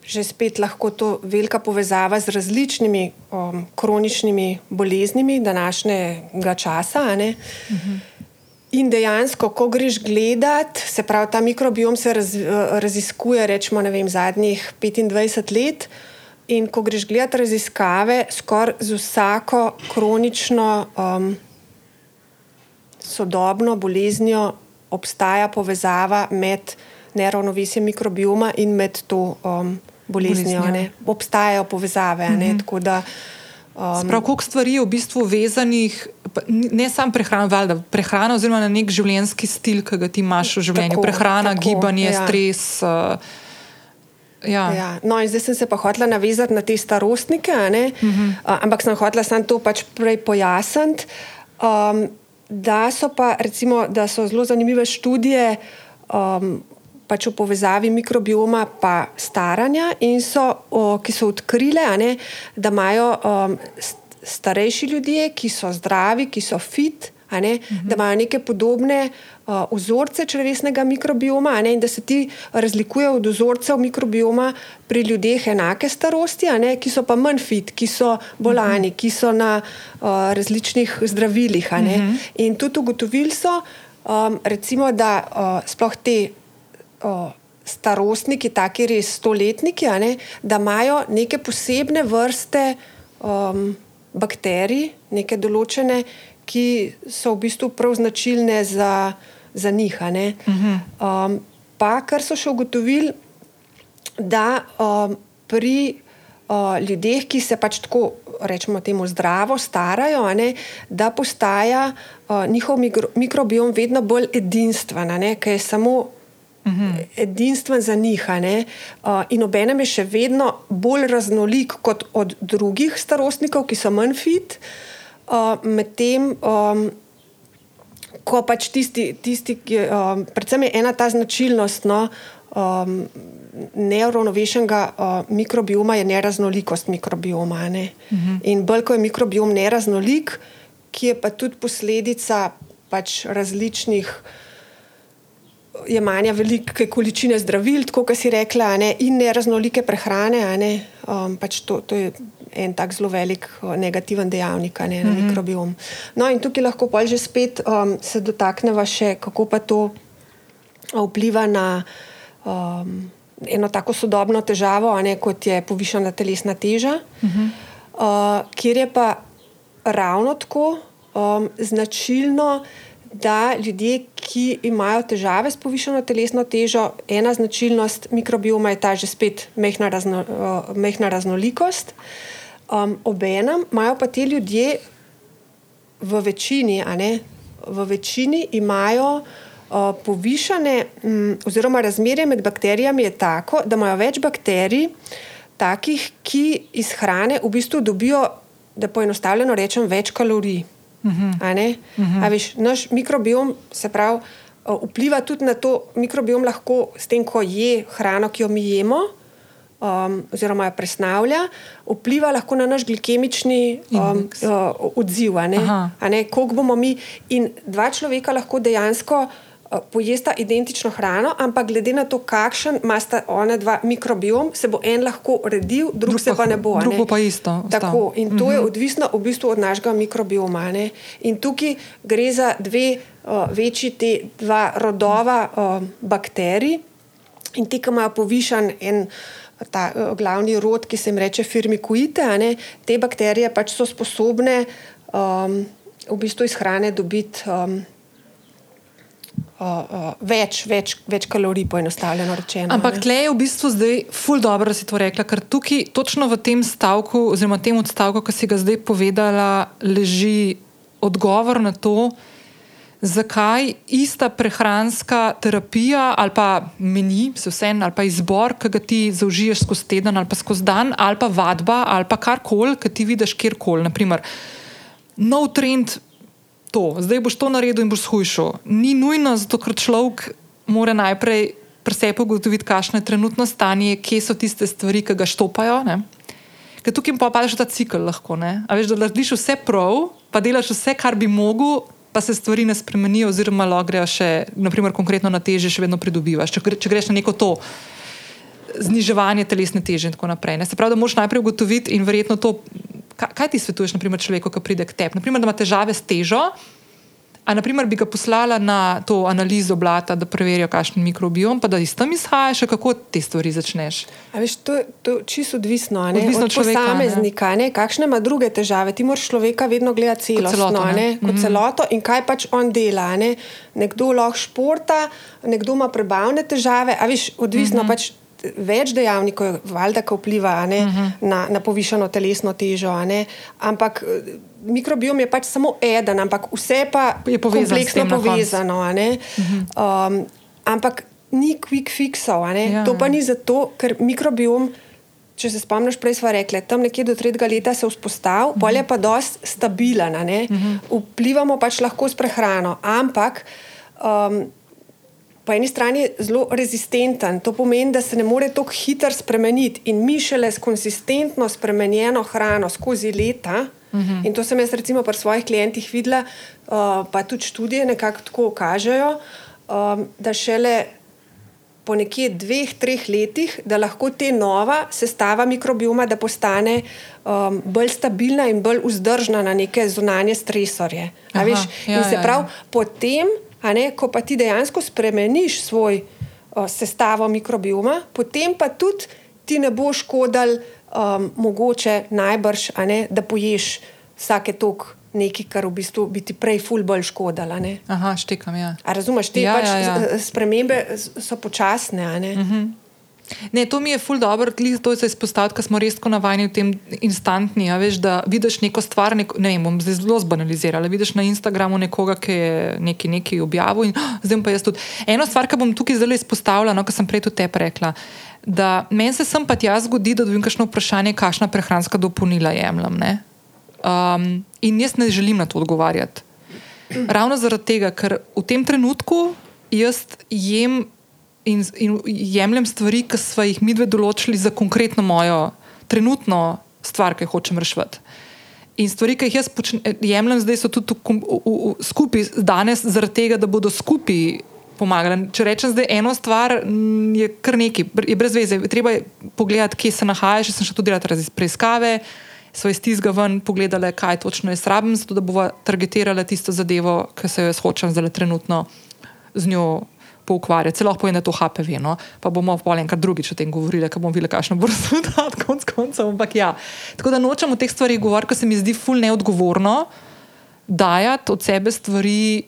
že spet lahko to velika povezava z različnimi um, kroničnimi boleznimi današnjega časa. Uh -huh. In dejansko, ko greš gledat, se pravi, ta mikrobiom se raz, raziskuje, rečemo, vem, zadnjih 25 let. In ko greš gledat raziskave, skoraj z vsako kronično, um, sodobno boleznijo obstaja povezava med neravnovesjem mikrobioma in med to um, boleznijo. Obstajajo povezave. Mm -hmm. da, um, Sprav, koliko stvari je v bistvu vezanih, ne samo prehrana, valjda, prehrana oziroma na nek življenjski stil, ki ga ti imaš v življenju. Tako, prehrana, tako, gibanje, ja. stres. Uh, Ja. Ja. No, zdaj sem se pa hotela navezati na te starostnike, uh -huh. uh, ampak sem hotela samo to pač prej pojasniti. Um, da so pa, recimo, da so zelo zanimive študije um, pač v povezavi mikrobioma in staranja, in so, o, ki so odkrile, ne, da imajo um, starejši ljudje, ki so zdravi, ki so fit, ne, -huh. da imajo neke podobne uh, vzorce črvesnega mikrobioma ne, in da se ti razlikujejo od vzorcev mikrobioma pri ljudeh enake starosti, ne, ki so pa manj fit, ki so bolani, -huh. ki so na uh, različnih zdravilih. -huh. In tudi ugotovili so, um, recimo, da uh, sploh te o, starostniki, taki res stoletniki, ne, da imajo neke posebne vrste um, bakterij, neke določene, ki so v bistvu prav značilne za, za njih. Um, pa kar so še ugotovili, da um, pri uh, ljudeh, ki se pač tako rečemo temu, zdravo starajo, ne, da postaja uh, njihov mikro, mikrobiom vedno bolj edinstven, ker je samo edinstven za njih. Uh, in obenem je še vedno bolj raznolik kot od drugih starostnikov, ki so manj fit, uh, medtem. Um, Ko pač tisti, tisti ki, um, predvsem je ena ta značilnost no, um, neuravnovešenega uh, mikrobioma, je neraznolikost mikrobioma. Ne? Uh -huh. In bolj ko je mikrobiom neraznolik, ki je pa tudi posledica pač različnih jemanja velike količine zdravil, tako kot si rekla, ne, in neraznolike prehrane. Ne, um, pač to, to je en tak zelo velik uh, negativen dejavnik ne, na mm -hmm. mikrobiom. No, in tukaj lahko pa že spet um, se dotakneva še, kako pa to vpliva na. Um, Eno tako sodobno težavo, ne, kot je povišena telesna teža, uh -huh. uh, kjer je pa ravno tako um, značilno, da ljudje, ki imajo težave s povišeno telesno težo, ena značilnost mikrobioma je ta že spet mehna, razno, uh, mehna raznolikost. Um, Obenem imajo pa ti ljudje v večini, ne, v večini imajo. Uh, povišane, um, oziroma razmerje med bakterijami je tako, da imajo več bakterij, takih, ki iz hrane v bistvu dobijo, da poenostavljeno rečem, več kalorij. Uh -huh. uh -huh. veš, naš mikrobiom se pravi, vpliva tudi na to, mikrobiom lahko s tem, ko je hrano, ki jo mi jemo, um, oziroma jo presnavlja, vpliva lahko na naš glikemični um, uh, odziv. Koliko bomo mi in dva človeka lahko dejansko. Eh, pojesta identično hrano, ampak glede na to, kakšen ima sta ona dva mikrobiom, se bo en lahko redil, drug, drug se pa ne bo. Drugo pa isto. Tako, in to mm -hmm. je mhm. odvisno v bistvu od našega mikrobioma. Ne? In tukaj gre za dve uh, večji, te dva rodova uh, bakterij, in ti, ki imajo povišen en. Ta uh, glavni rod, ki se jim reče firmikuite, te bakterije pač so sposobne um, v bistvu iz hrane dobiti um, uh, uh, več, več, več kalorij, poenostavljeno rečeno. Ampak tle je v bistvu zdaj ful dobro, da si to rekla, ker tukaj, točno v tem stavku, oziroma tem odstavku, ki si ga zdaj povedala, leži odgovor na to. Zakaj ista prehranska terapija ali pa meni, vse en, ali pa izbor, ki ga ti zaužiješ skozi teden ali pa skozi dan, ali pa vadba ali pa karkoli, ki ti vidiš kjerkoli. Naprimer, nov trend to, zdaj boš to naredil in boš shujšal. Ni nujno, zato ker človek mora najprej pri sebi ugotoviti, kakšno je trenutno stanje, kje so tiste stvari, ki ga štopajo. Ne? Ker tukaj pa padeš v ta cikl lahko. A veš, da narediš vse prav, pa delaš vse, kar bi mogel. Pa se stvari ne spremenijo, oziroma grejo še, naprimer, konkretno na teže, še vedno pridobivaš. Če, če greš na neko to zniževanje telesne teže in tako naprej. Ne? Se pravi, da moraš najprej ugotoviti in verjetno to kaj, kaj ti svetuješ, naprimer, človeku, ki pride k tebi? Naprimer, da ima težave s težo, a naprimer, bi ga poslala na to analizo blata, da preverijo, kakšen mikrobiom, pa da iz tam izhajaš, kako te stvari začneš. Veš, to je čisto odvisno, odvisno od posameznika, kakšne ima druge težave. Ti moraš človeka vedno gledati celostno, kot, celoto, ne? kot mm -hmm. celoto in kaj pač on dela. Ne? Nekdo lahko športa, nekdo ima prebavne težave, a veš, odvisno mm -hmm. pač več dejavnikov, valjda, ki vpliva ne, uh mhm. -huh. na, na povišeno telesno težo. Ampak eh, mikrobiom je pač samo eden, ampak vse pa je povezan kompleksno povezano. Uh -huh. um, ampak ni quick fixov. Ja, to pa ja. ni zato, ker mikrobiom. Če se spomniš, prej smo rekli, tam nekje do tretjega leta se je vzpostavil, uh -huh. bolje pa dosti stabilen. Uh -huh. Vplivamo pač lahko s prehrano, ampak um, po eni strani zelo rezistenten. To pomeni, da se ne more tako hitro spremeniti in mi šele s konsistentno spremenjeno hrano skozi leta. Uh mhm. -huh. In to sem jaz, recimo, pri svojih klientih videla, uh, pa tudi študije nekako tako kažejo, um, da šele po nekje dveh, treh letih, da lahko te nova sestava mikrobioma, da postane um, bolj stabilna in bolj vzdržna na neke zunanje stresorje. Aha, ja, in se ja, pravi, ja. potem ne, ko pa ti dejansko spremeniš svoj o, sestavo mikrobioma, potem pa tudi ti ne bo škodal, um, mogoče najbrž, ne, da poješ vsake tok. Nekaj, kar v bistvu bi ti prej ful bolj škodalo. Aha, štekam. Ja. Razumeš, te ja, pač ja, ja. spremembe so počasne. Uh -huh. Ne, to mi je ful dobro, to se izpostavlja, ker smo res tako navajeni v tem instantni. Veš, da vidiš neko stvar, neko, ne vem, bom zdaj zelo zbanalizirala. Vidiš na Instagramu nekoga, ki je nekaj, nekaj objavil in oh, zdaj pa jaz tudi. Eno stvar, ki bom tukaj zelo izpostavila, no, kar sem prej tudi te rekla. Da meni se sem pa tja zgodi, da dobim kakšno vprašanje, kakšna prehranska dopolnila jemljem. Um, in jaz ne želim na to odgovarjati. Ravno zaradi tega, ker v tem trenutku jaz jem in, in jemljem stvari, ki smo jih mi dve določili za konkretno mojo trenutno stvar, ki jo hočem rešiti. In stvari, ki jih jaz jemljem zdaj, so tudi skupaj danes, zaradi tega, da bodo skupaj pomagali. Če rečem zdaj eno stvar, je kar nekaj, je brez veze. Treba je pogledati, kje se nahajaš. Jaz sem še tudi delal preiskave. So iz tistega ven pogledali, kaj točno je srabim, zato da bomo targetirali tisto zadevo, ki se jo jaz hočem zdaj trenutno z njo poukvarjati. Celo lahko je na to HPV, no? pa bomo pa enkrat drugič o tem govorili, ker bomo videli, kakšno bo rezultat, konc koncev. Ampak ja. Tako da nočem o teh stvarih govoriti, ker se mi zdi ful neodgovorno dajati od sebe stvari,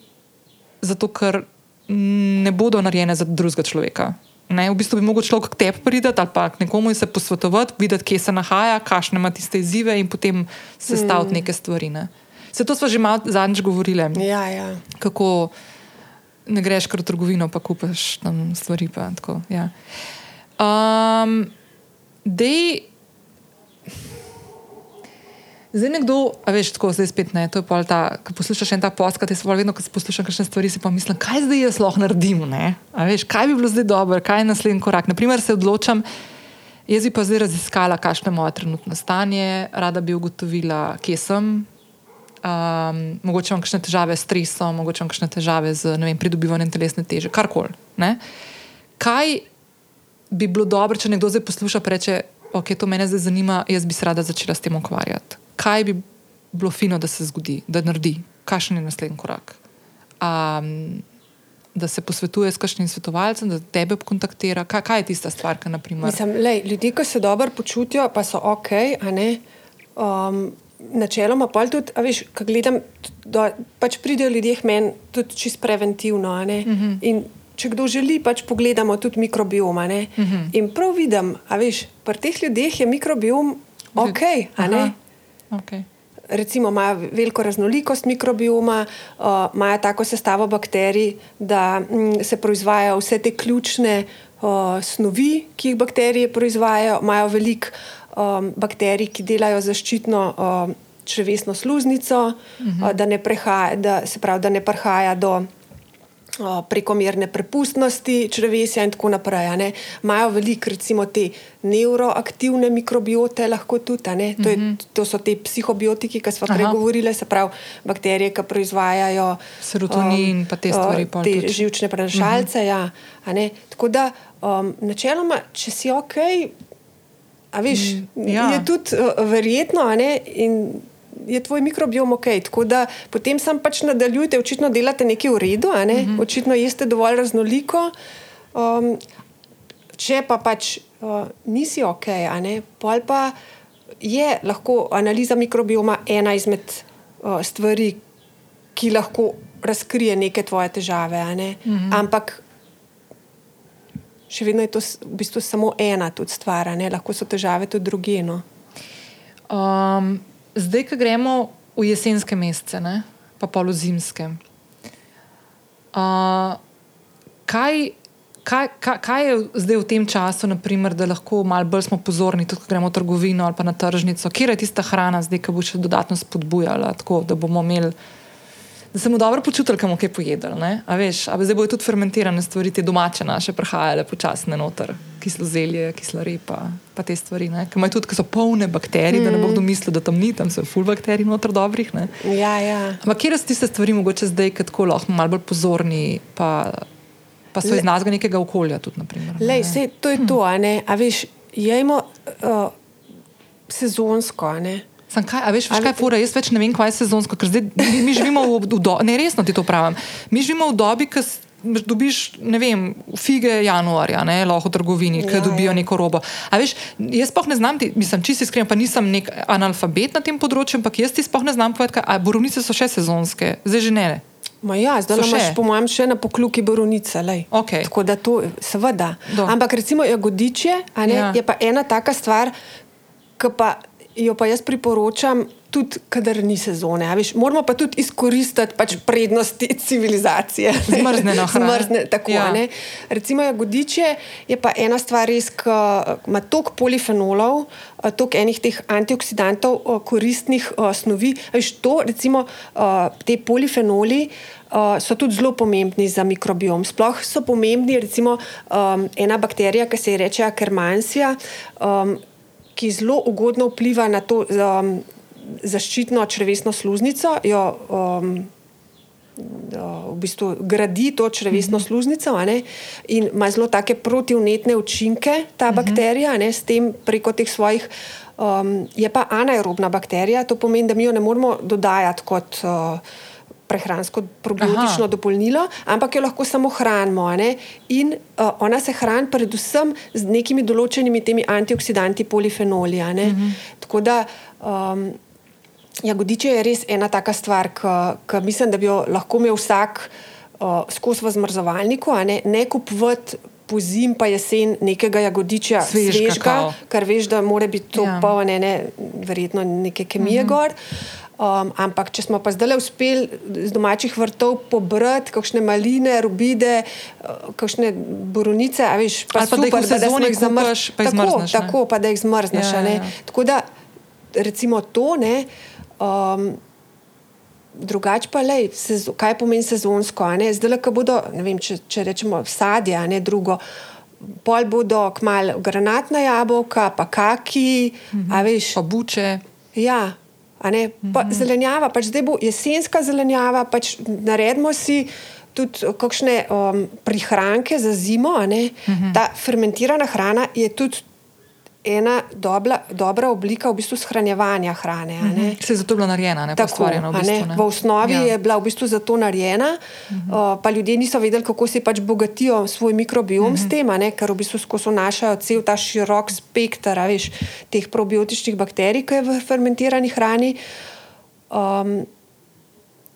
zato ker ne bodo narejene za drugega človeka. Ne, v bistvu bi lahko človek k tebi prideti ali pa k nekomu in se posvetovati, videti, kje se nahaja, kakšne ima tiste izzive in potem sestaviti mm. neke stvari. Ne. Se to smo že malo zadnjič govorili. Ja, ja. Kako ne greš kar v trgovino, pa kupaš tam stvari. Pa, tako, ja. um, dej, zdaj nekdo, a veš, tako zdaj spet ne. To je pa ta, ko poslušaš en ta podcast, jaz vedno, ko poslušam kakšne stvari, si pa mislim, kaj zdaj jaz lahko naredim. Veš, kaj bi bilo zdaj dobro, kaj je naslednji korak. Naprimer, se odločam. Jaz bi pa zdaj raziskala, kakšno je moje trenutno stanje, rada bi ugotovila, kje sem, um, mogoče imam kakšne težave s stresom, mogoče imam kakšne težave z vem, pridobivanjem telesne teže, karkoli. Kaj bi bilo dobro, če nekdo zdaj posluša in reče, ok, to me zdaj zanima, jaz bi se rada začela s tem ukvarjati. Kaj bi bilo fino, da se zgodi, da naredi, kakšen je naslednji korak. Um, Da se posvetuje s kakšnim svetovalcem, da tebe kontaktira. Kaj, kaj je tista stvar, ki naprimer... Mislim, lej, ljudje, ki se dobro počutijo, pa so ok, um, načeloma pa tudi, a veš, ko gledam, da pač pridejo ljudje k meni tudi čist preventivno. Uh mhm. -huh. In če kdo želi, pač pogledamo tudi mikrobioma. Uh mhm. -huh. In prav vidim, a veš, pri teh ljudeh je mikrobiom ok. okay. Recimo imajo veliko raznolikost mikrobioma, uh, imajo tako sestavo bakterij, da m, se proizvajajo vse te ključne uh, snovi, ki jih bakterije proizvajajo, imajo veliko um, bakterij, ki delajo zaščitno um, črvesno sluznico, uh -huh. uh, da, ne prehaja, da, pravi, da ne prihaja do uh, prekomerne prepustnosti črvesja in tako naprej. Imajo veliko, recimo, te neuroaktivne mikrobiote, lahko tudi. To, je, uh -huh. to so te psihobiotiki, ki smo prej govorili, se pravi, bakterije, ki proizvajajo serotonin in um, te stvari. Uh, te živčne prenašalce. Uh -huh. ja, tako da, um, načeloma, če si ok. A veš, mm, ja. je tudi uh, verjetno, in je tvoj mikrobiom ok. Tako da potem sam pač nadaljujete, očitno delate nekaj v redu, mm -hmm. očitno jeste dovolj raznoliko. Um, če pa pač uh, nisi ok, pol pa je lahko analiza mikrobioma ena izmed uh, stvari, ki lahko razkrije neke tvoje težave. Mm -hmm. Ampak še vedno je to v bistvu samo ena stvar, ne? lahko so težave tudi druge. No? Um, zdaj, ko gremo v jesenske mesece, ne? pa polo zimske. Uh, kaj, kaj, kaj, kaj je zdaj v tem času, naprimer, da lahko malo bolj smo pozorni, tudi ko gremo v trgovino ali pa na tržnico, kje je tista hrana, zdaj, ki bo še dodatno spodbujala, tako da bomo imeli da se mu dobro počutili, kam je pojedel. A veš, a zdaj bojo tudi fermentirane stvari, te domače naše, prihajale počasne noter, kislo zelje, kisla repa, pa te stvari, ki imajo tudi, ki so polne bakterij, mm. da ne bo mm. kdo mislil, da tam ni, tam so full bakterij noter dobrih. Ne? Ja, ja. Ampak kje so tiste stvari, mogoče zdaj, ki tako lahko malo bolj pozorni, pa, pa so Le, iz nas nekega okolja tudi. Naprimer, Lej, sej, to je hm. to, a ne, a veš, jemo uh, sezonsko, a ne. Sam kaj, a veš, veš kaj fura, jaz več ne vem, kaj je sezonsko, ker zdaj mi, živimo v, v dobi, ne resno ti to pravim, mi živimo v dobi, ki dobiš, ne vem, fige januarja, ne, lahko v trgovini, ki ja, dobijo ja. neko robo. A veš, jaz pa ne znam, ti, mislim, čisto iskreno, pa nisem nek analfabet na tem področju, ampak jaz ti sploh ne znam povedati, a borovnice so še sezonske, zdaj že ne. Ma ja, zdaj imaš, po mojem, še na pokluki borovnice. Okej. Tako da to, seveda. Do. Ampak recimo jagodičje a ne, Ja. je pa ena taka stvar, ki pa jo pa jaz priporočam. Tudi, kadar ni sezone. a Veš, moramo pa tudi izkoristiti pač prednosti civilizacije. Zmrznjeno hrano. Zmrzne, tako, Ja. ja. Recimo, jagodičje je pa ena stvar, res, ki ima toliko polifenolov, eh, toliko enih teh antioksidantov, eh, koristnih uh, snovi. A Veš, to, recimo, te polifenoli. So tudi zelo pomembni za mikrobiom. Sploh so pomembni, recimo, ena bakterija, ki se ji reče Akermansija, um, ki zelo ugodno vpliva na to um, zaščitno črevesno sluznico. Jo, um, v bistvu gradi to črevesno mm -hmm. sluznico a ne, in ima zelo take protivnetne učinke, ta mm -hmm. bakterija, ne, s tem preko teh svojih. Um, je pa anaerobna bakterija, to pomeni, da mi jo ne moremo dodajati kot. Uh, Prehransko probiotično Aha. dopolnilo, ampak jo lahko samo hranimo. In uh, ona se hrani predvsem z nekimi določenimi temi antioksidanti, polifenoli. ne. Mhm. Tako da um, jagodiče je res ena taka stvar, ki mislim, da bi jo lahko imel vsak uh, skozi v zmrzovalniku, ne, ne kupovati. Po zim pa jesen nekega jagodiča svežga, kao. ker veš, da mora biti to Ja. ja. polno, ne, verjetno neke kemije mm -hmm. gor. Um, ampak, če smo pa zdaj uspeli z domačih vrtov pobrati kakšne maline, rubide, uh, kakšne borovnice, a veš, pa, pa da super, da sezoni smo jih zamrz- kupaš, pa jih tako, zmrzneš, ne? Tako, pa da jih zmrzneš. Ja, a ne. ja. Tako da, recimo to, ne. Um, Drugače pa, sezo, kaj pomeni sezonsko? Zdaj, ko bodo, vem, če, če rečemo sadje, a ne drugo, pol bodo kmalu granatna jabolka, pa kaki, mm -hmm. a veš. Pa buče. Ja, a ne, pa Mhm. zelenjava, pač zdaj bo jesenska zelenjava, pač naredimo si tudi kakšne um, prihranke za zimo. ne. Mhm. Ta fermentirana hrana je tudi ena dobra, dobra oblika v bistvu shranjevanja hrane. a ne. Se je zato bila narejena, ne Tako, ustvarjena v bistvu. ne, v osnovi Ja. je bila v bistvu za to narejena, uh -huh. uh, pa ljudje niso vedeli, kako si pač bogatijo svoj mikrobiom uh -huh. s tem, a ne, ker v bistvu skozi vnašajo cel ta širok spektr veš, teh probiotičnih bakterij, ki je v fermentirani hrani. Um,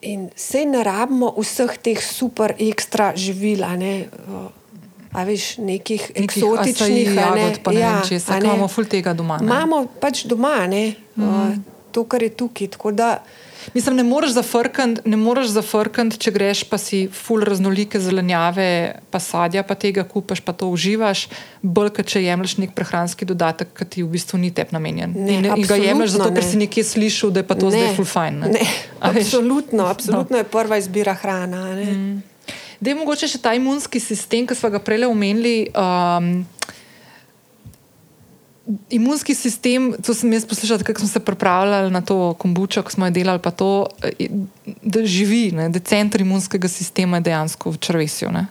in sej ne rabimo vseh teh super ekstra živil. Uh, A veš, nekih Nekih eksotičnih, a ne, jagod, pa ne vem česa, ker imamo ful tega doma, ne. Imamo pač doma, ne, mm. uh, to, kar je tukaj. Da, Mislim, ne moreš zafrkati, ne moreš zafrkati, če greš pa si ful raznolike zelenjave, pa sadja, pa tega kupaš, pa to uživaš, bolj kot če jemliš nek prehranski dodatek, ki ti v bistvu ni tep namenjen. Ne, in, in ga jemliš zato, absolutno ker ne. si nekje slišal, da je pa to ne, zdaj ful fajn. Ne? ne, absolutno, absolutno no. je prva izbira hrana. Ne? Mm. Da je mogoče še ta imunski sistem, ki smo ga prej omenili. Um, Imunski sistem, to sem jaz poslušala, kako smo se pripravljali na to kombučo, ko smo jo delali, pa to, eh, da živi, ne, da center imunskega sistema je dejansko v črvesju. Ne.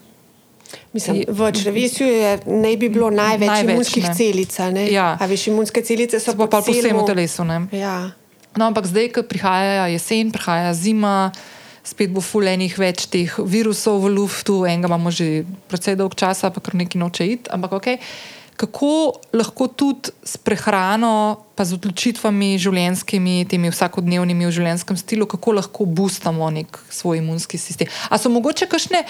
Mislim, v črvesju je, naj bi bilo največ, Največ, imunskih ne. celic. ne. Ja. A veš, imunske celice so pa, po vsem celemu- telesu. Ne. Ja. No, ampak zdaj, ko prihaja jesen, prihaja zima, spet bo fulejnih več teh virusov v luftu, enega imamo že precej dolg časa, pa kar neki noče iti. Ampak ok. Kako lahko tudi s prehrano, pa z odločitvami življenjskimi, temi vsakodnevnimi v življenjskem stilu, kako lahko boostamo nek svoj imunski sistem? A so mogoče kakšne,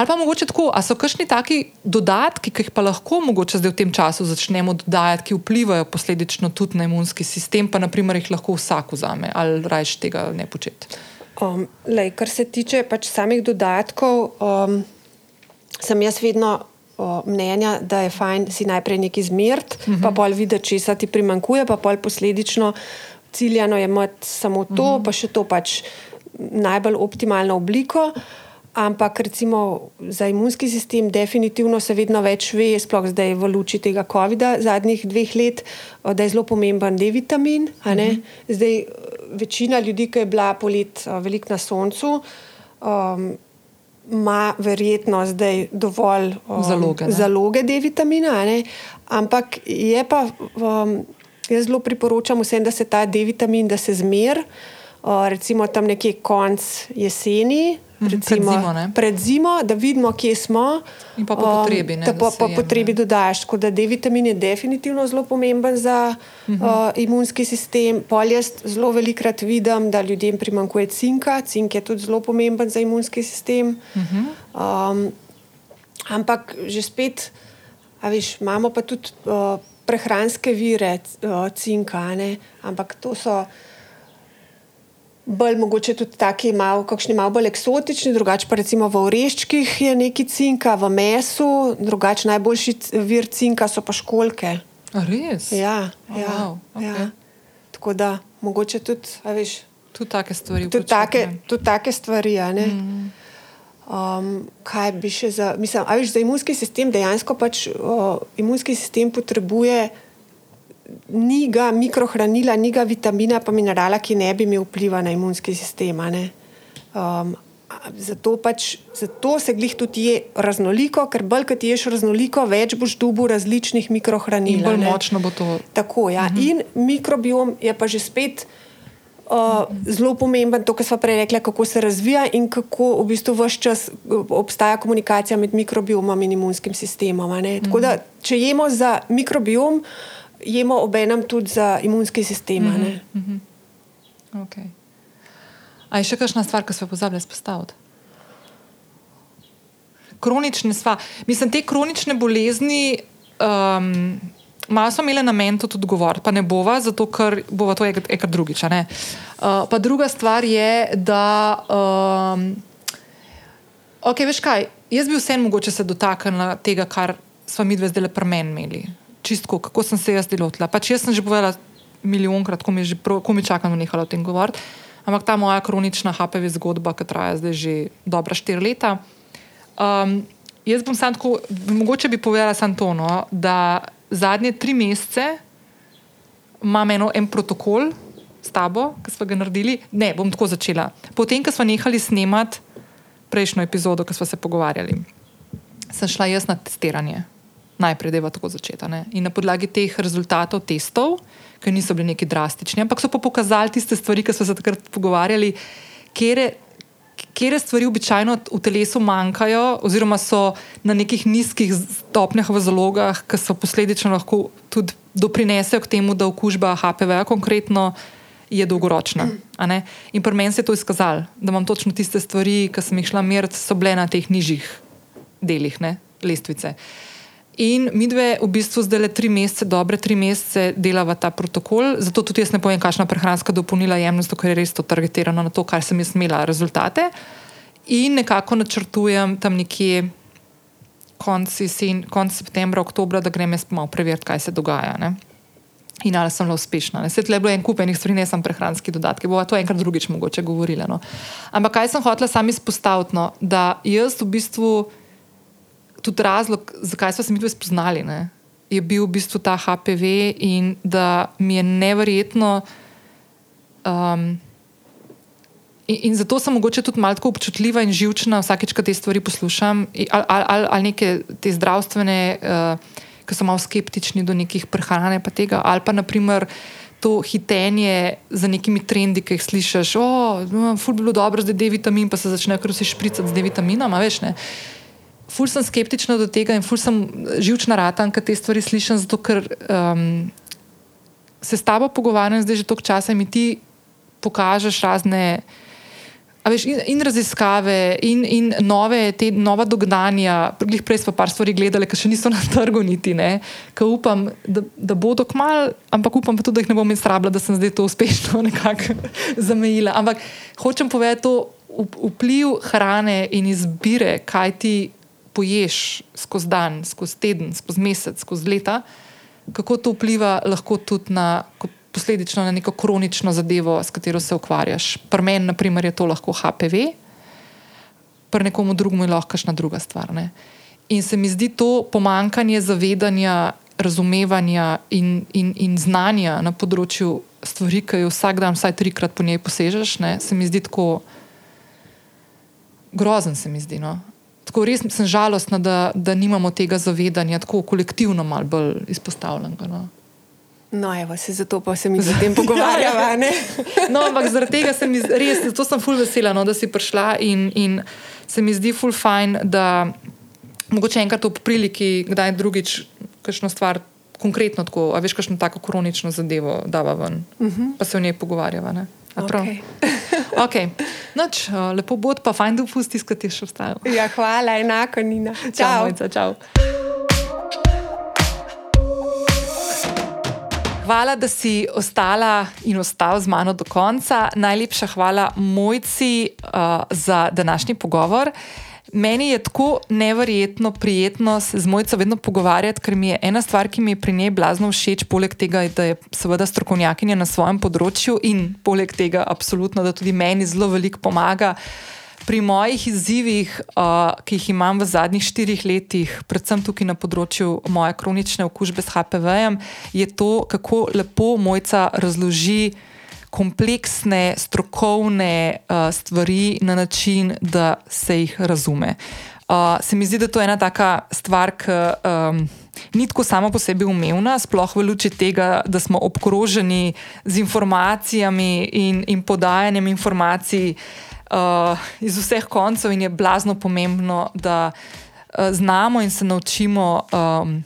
ali pa mogoče tako, a so kakšni taki dodatki, ki jih pa lahko mogoče zdaj v tem času začnemo dodajati, ki vplivajo posledično tudi na imunski sistem, pa naprimer jih lahko vsak vzame, ali rajš tega ne početi? Um, lej, kar se tiče pač samih dodatkov, um, sem jaz vedno o, mnenja, da je fajn si najprej nekaj izmeriti, uh -huh. pa pol videti, če ti primankuje, pa pol posledično ciljano je imeti samo to, uh -huh. pa še to pač najbolj optimalno obliko. Ampak recimo za imunski sistem definitivno se vedno več ve, sploh zdaj v luči tega COVID-a zadnjih dveh let, o, da je zelo pomemben D-vitamin. a ne. Zdaj večina ljudi, ki je bila polet o, veliko na soncu, um, ima verjetno zdaj dovolj um, Zaloge, ne? zaloge D-vitamina, a ne. ampak je pa, um, jaz zelo priporočam vsem, da se ta D-vitamin, da se zmer, uh, recimo tam nekje konc jeseni, Mhm, pred zimo, ne? pred zimo, da vidimo, kje smo. In pa po potrebi, ne, da po, po potrebi dodaš. Tako da D-vitamin je definitivno zelo pomemben za uh Mhm. -huh. uh, imunski sistem. Pol jaz zelo velikrat vidim, da ljudem primankuje cinka. Cink je tudi zelo pomemben za imunski sistem. Uh Mhm. -huh. um, ampak že spet, a veš, imamo pa tudi uh, prehranske vire uh, cinka, ne? ampak to so bolj mogoče tudi taki, malo, kakšni malo bolj eksotični, drugače pa recimo v oreščkih je neki cinka, v mesu, drugače najboljši vir cinka so pa školke. A res? Ja, Oh, ja, wow, ja. okej. Tako da mogoče tudi, a veš, Tudi take stvari. tudi take, tudi take stvari. a ne. Um, kaj bi še za, mislim, a veš, za imunski sistem dejansko pač o, imunski sistem potrebuje ni ga mikrohranila, ni ga vitamina, pa minerala, ki ne bi imel vpliva na imunski sistem. Um, zato, pač, zato se glih tudi je raznoliko, ker bolj kot ješ raznoliko, več boš dubu različnih mikrohranil. In bolj ne. močno bo to. Tako, ja. uh -huh. In mikrobiom je pa že spet uh, zelo pomemben, to, kar smo prej rekli, kako se razvija in kako v bistvu vse čas uh, obstaja komunikacija med mikrobiomom in imunskim sistemom. Tako da, če jemo za mikrobiom, jemo obenem tudi za imunski sistem. a ne. Okay. A je še kakšna stvar, ki smo pozabili izpostaviti? Kronične sva. Mislim, te kronične bolezni, um, malo smo imeli namen to tudi govoriti, pa ne bova, zato ker bova to enkrat drugič. Uh, pa druga stvar je, da. Um, Ok, veš kaj, jaz bi vseeno mogoče se dotaknila tega, kar smo mi dve zdaj pri meni imeli. Čistko, kako sem se jaz delotila. Pač jaz sem že povedala milijonkrat, ko mi, že ko mi čakam, da nehala o tem govoriti. Ampak ta moja kronična HPV zgodba, ki traja zdaj že dobra štiri leta. Um, jaz bom samo tako, mogoče bi povedala samo to, no, da zadnje tri mesece imam eno, en protokol s tabo, ki smo ga naredili. Ne, bom tako začela. Potem, ko smo nehali snemati prejšnjo epizodo, ko smo se pogovarjali, sem šla jaz na testiranje. Najprej, je tako začeta. Ne? In na podlagi teh rezultatov testov, ki niso bili neki drastični, ampak so pa pokazali tiste stvari, ki smo se takrat pogovarjali, kere, kere stvari običajno v telesu manjkajo, oziroma so na nekih nizkih stopnjah v zalogah, ki so posledično lahko tudi doprinesejo k temu, da okužba HPV konkretno je dolgoročna. In pri meni se je to izkazalo, da imam točno tiste stvari, ki sem jih šla meriti, so bile na teh nižjih delih ne, lestvice. In mi dve v bistvu zdaj le tri mesece, dobre tri mesece delava ta protokol, zato tudi jaz ne povem, kakšna prehranska dopolnila jemljem, zato ker je res to targetirano na to, kar sem jaz imela rezultate. In nekako načrtujem tam nekje konc, jesen, konc septembra, oktobra, da grem jaz malo preveriti, kaj se dogaja. Ne? In ali sem bila uspešna. Svet le bilo en kup enih stvari, ne samo prehranski dodatki, bova to enkrat drugič mogoče govorila. No? Ampak kaj sem hotela sam izpostaviti, no? da jaz v bistvu tudi razlog, zakaj smo se mi dve spoznali, ne, je bil v bistvu ta HPV in da mi je neverjetno. Um, in, in zato sem mogoče tudi malo občutljiva in živčna, vsakeč, ko te stvari poslušam, ali, ali, ali, ali neke te zdravstvene, uh, ki so malo skeptični do nekih prehrane, pa tega, ali pa naprimer. To hitenje za nekimi trendi, ki jih slišiš, da oh, je bilo dobro z D-vitaminom, pa se začnejo kar vsi špricati z D-vitaminom, veš. Ne? Ful sem skeptična do tega in ful sem živčna rata, ker te stvari slišim, zato ker um, se s tabo pogovarjam zdaj že toliko časa in mi ti pokažeš razne. Veš, in, in raziskave, in, in nove, te, nova dognanja. Glih prej smo par stvari gledali, ki še niso na trgu, niti ne. Ki upam, da, da bodo kmalu, ampak upam pa tudi, da jih ne bom izrabila, da sem zdaj to uspešno nekako zamejila. Ampak hočem povedati to vpliv hrane in izbire, kaj ti poješ skozi dan, skozi teden, skozi mesec, skozi leta, kako to vpliva lahko tudi na. Posledično na neko kronično zadevo, s katero se ukvarjaš. Pri meni, na primer, je to lahko HPV, pri nekomu drugemu je lahko kakšna druga stvar. Ne? In se mi zdi to pomankanje zavedanja, razumevanja in, in, in znanja na področju stvari, ki jo vsak dan, vsaj trikrat po njej posežeš, ne? se mi zdi tako grozen. Se mi zdi. No? Tako res sem žalostna, da, da nimamo tega zavedanja, tako kolektivno, malo bolj izpostavljenega. No? No, evo, se zato pa se mi z tem pogovarjava. ja, ja. no, ampak zaradi tega sem res, zato sem ful vesela, no, da si prišla in, in se mi zdi ful fajn, da mogoče enkrat v priliki, kdaj drugič, kakšno stvar konkretno tako, a veš, kakšno tako kronično zadevo dava ven, uh mhm. -huh. pa se o njej pogovarjava. Ne? Okay. okay. Noč, lepo bod, pa fajn, da upusti, skati še ostalo. Ja, hvala, enako, Nina. Čau, mojca, čau. Hvala, da si ostala in ostal z mano do konca. Najlepša hvala mojci uh, za današnji pogovor. Meni je tako neverjetno prijetno se z mojco vedno pogovarjati, ker mi je ena stvar, ki mi je pri njej blazno všeč, poleg tega, da je seveda strokovnjakinja na svojem področju in poleg tega, absolutno, da tudi meni zelo veliko pomaga. Pri mojih izzivih, uh, ki jih imam v zadnjih štirih letih, predvsem tukaj na področju moje kronične okužbe s HPV-jem, je to, kako lepo mojca razloži kompleksne, strokovne uh, stvari na način, da se jih razume. Uh, se mi zdi, da to je ena taka stvar, ki um, ni tako samo po sebi umevna, sploh v luči tega, da smo obkroženi z informacijami in, in podajanjem informacij uh, iz vseh koncev, in je blazno pomembno, da uh, znamo in se naučimo, um,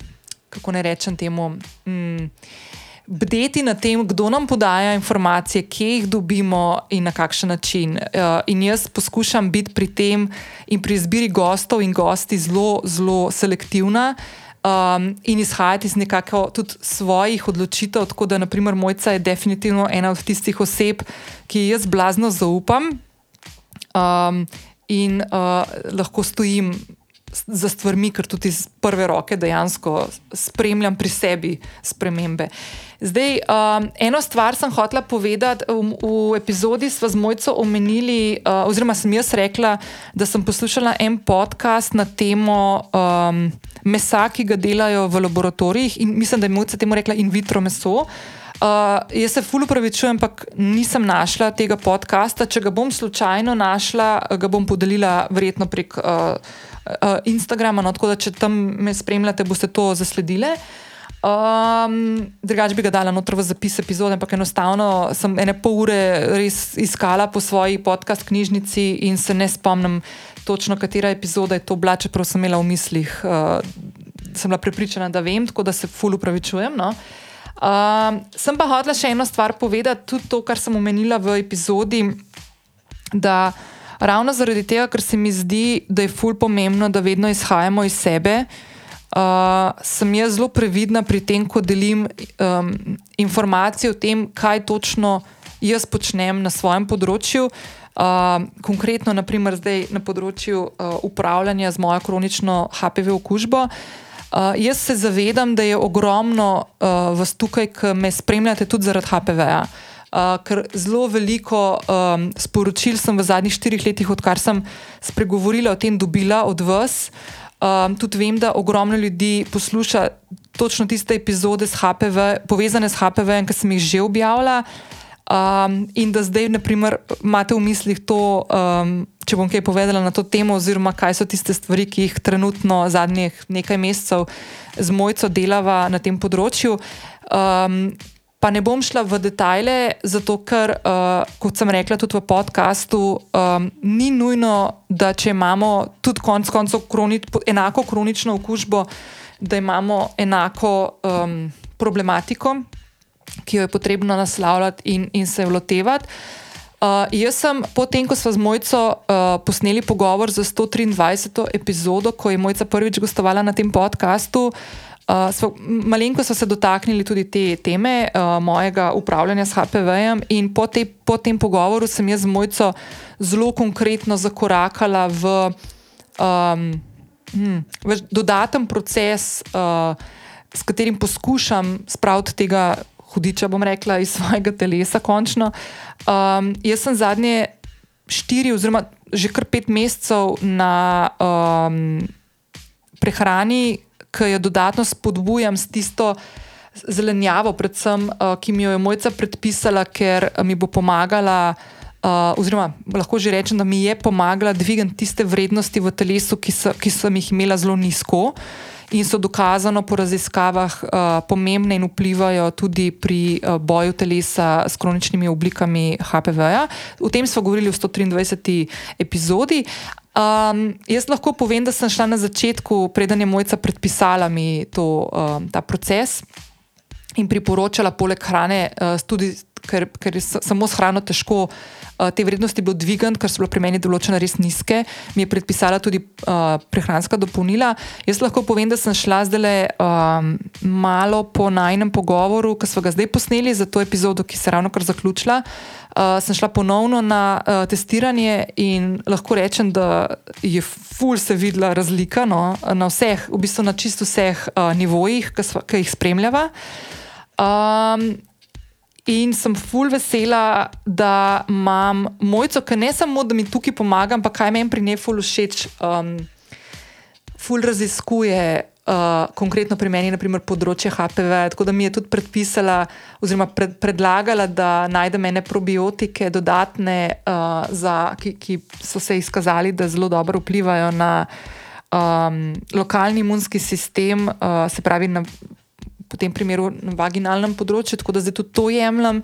kako ne rečem temu. Um, bdeti na tem, kdo nam podaja informacije, kje jih dobimo in na kakšen način. Uh, in jaz poskušam biti pri tem in pri izbiri gostov in gosti zelo, zelo selektivna. Um, in izhajati iz nekako tudi svojih odločitev, tako da, naprimer, mojca je definitivno ena od tistih oseb, ki jaz blazno zaupam um, in uh, lahko stojim za stvarmi, ker tudi iz prve roke dejansko spremljam pri sebi spremembe. Zdaj, um, eno stvar sem hotela povedati. V, v epizodi smo z mojco omenili, uh, oziroma sem jaz rekla, da sem poslušala en podcast na temo um, mesa, ki ga delajo v laboratorijih, in mislim, da je mojca temu rekla in vitro meso. Uh, jaz se fully upravičujem, ampak nisem našla tega podcasta. Če ga bom slučajno našla, ga bom podelila verjetno prek. Uh, uh, Instagrama, no, tako da če tam me spremljate, boste to zasledili. Um, drugač bi ga dala noter v zapis epizode, ampak enostavno sem ene pol ure res iskala po svoji podcast knjižnici in se ne spomnim točno, katera epizoda je to bila, čeprav sem imela v mislih, uh, sem bila prepričana, da vem, tako da se ful upravičujem. No. Um, sem pa hotela še eno stvar povedati, tudi to, kar sem omenila v epizodi. Da, ravno zaradi tega, ker se mi zdi, da je ful pomembno, da vedno izhajamo iz sebe. Uh, sem jaz zelo previdna pri tem, ko delim um, informacije o tem, kaj točno jaz počnem na svojem področju. Uh, konkretno, naprimer, zdaj na področju uh, upravljanja z mojo kronično HPV okužbo. Uh, jaz se zavedam, da je ogromno uh, vas tukaj, ki me spremljate tudi zaradi HPV-ja. Uh, uh, ker zelo veliko um, sporočil sem v zadnjih štirih letih, odkar sem spregovorila o tem, dobila od vas. Um, tudi vem, da ogromno ljudi posluša točno tiste epizode HPV, povezane s HPV, ki sem jih že objavila. Um, in da zdaj, naprimer, imate v mislih to, um, če bom kaj povedala na to temo, oziroma kaj so tiste stvari, ki jih trenutno zadnjih nekaj mesecev z mojco delava na tem področju. Um, Pa ne bom šla v detajle, zato ker, uh, kot sem rekla tudi v podkastu, um, ni nujno, da če imamo tudi konec koncev kroni, enako kronično okužbo, da imamo enako um, problematiko, ki jo je potrebno naslavljati in, in se lotevati. Uh, jaz sem, potem ko smo z Mojco uh, posneli pogovor za 123. epizodo, ko je Mojca prvič gostovala na tem podkastu, uh, so, malenko so se dotaknili tudi te teme uh, mojega upravljanja s HPV-jem, po, te, po tem pogovoru sem jaz z mojco zelo konkretno zakorakala v, um, hm, v dodaten proces, uh, s katerim poskušam spraviti tega hudiča, bom rekla, iz svojega telesa. Končno. Um, jaz sem zadnje štiri, oziroma že kar pet mesecev na um, prehrani ki jo dodatno spodbujam s tisto zelenjavo, predvsem, uh, ki mi jo je mojca predpisala, ker mi bo pomagala Uh, oziroma, lahko že rečem, da mi je pomagala dvigati tiste vrednosti v telesu, ki, so, ki sem jih imela zelo nizko in so dokazano po raziskavah uh, pomembne in vplivajo tudi pri uh, boju telesa s kroničnimi oblikami HPV-ja. O tem smo govorili v 123. epizodi. Um, jaz lahko povem, da sem šla na začetku, preden je mojca predpisala mi to, um, ta proces in priporočala poleg hrane, uh, tudi ker, ker je samo s hrano težko uh, te vrednosti bilo dvigant, ker so bile pri meni določene res nizke, mi je predpisala tudi uh, prehranska dopolnila. Jaz lahko povem, da sem šla zdaj le um, malo po najnem pogovoru, ki smo ga zdaj posneli za to epizodo, ki se je ravno kar zaključila. Uh, sem šla ponovno na uh, testiranje in lahko rečem, da je ful se videla razlika no, na vseh, v bistvu na čisto vseh uh, nivojih, ki jih spremljava. Um, In sem ful vesela, da imam mojco, ki ne samo, da mi tukaj pomaga, ampak kaj meni pri njej ful všeč. Um, ful raziskuje uh, konkretno pri meni, naprimer področje HPV. Tako da mi je tudi predpisala, oziroma pred, predlagala, da najdem ene probiotike, dodatne, uh, za, ki, ki so se izkazali, da zelo dobro vplivajo na um, lokalni imunski sistem, uh, se pravi na v tem primeru na vaginalnem področju, tako da zdaj tudi to jemljem.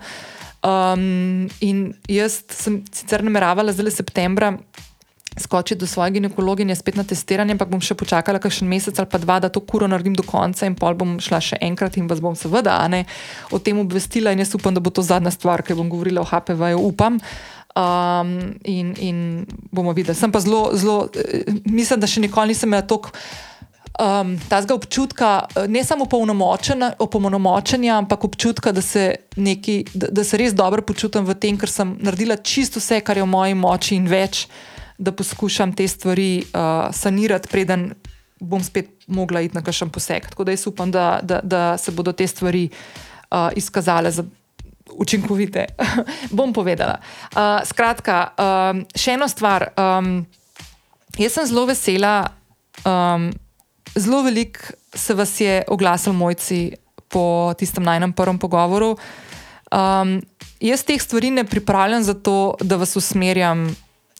Um, in jaz sem sicer nameravala zdaj septembra skočiti do svoje ginekologinje spet na testiranje, ampak bom še počakala kakšen mesec ali pa dva, da to kuro naredim do konca in pol bom šla še enkrat in vas bom seveda ne, o tem obvestila jaz upam, da bo to zadnja stvar, ki bom govorila o HPV-ju, upam. Um, in, in bomo videli. Sem pa zelo, zelo, eh, mislim, da še nikoli nisem imela toliko um, tazga občutka, eh, ne samo opolnomočenja, ampak občutka, da se, neki, da, da se res dobro počutim v tem, ker sem naredila čisto vse, kar je v moji moči in več, da poskušam te stvari uh, sanirati, preden bom spet mogla iti na kakšen poseg. Tako da jaz upam, da, da, da se bodo te stvari uh, izkazale za. Učinkovite, bom povedala. Uh, skratka, um, še ena stvar. Um, jaz sem zelo vesela, um, zelo veliko se vas je oglasil mojci po tistem najnem prvem pogovoru. Um, jaz teh stvari ne pripravljam zato, da vas usmerjam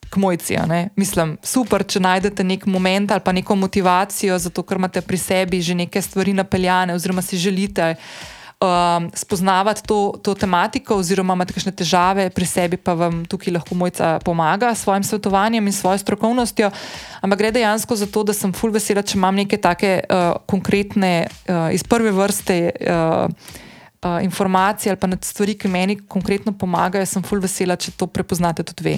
k mojci. Mislim, super, če najdete nek moment ali pa neko motivacijo, zato ker imate pri sebi že neke stvari napeljane oziroma si želite um, spoznavati to, to tematiko, oziroma imate kakšne težave pri sebi, pa vam tukaj lahko mojca pomaga s svojim svetovanjem in svojo strokovnostjo. Ampak gre dejansko za to, da sem full vesela, če imam neke take uh, konkretne, uh, iz prve vrste. Uh, Uh, informacije ali pa stvari, ki meni konkretno pomagajo, sem full vesela, če to prepoznate tudi vi.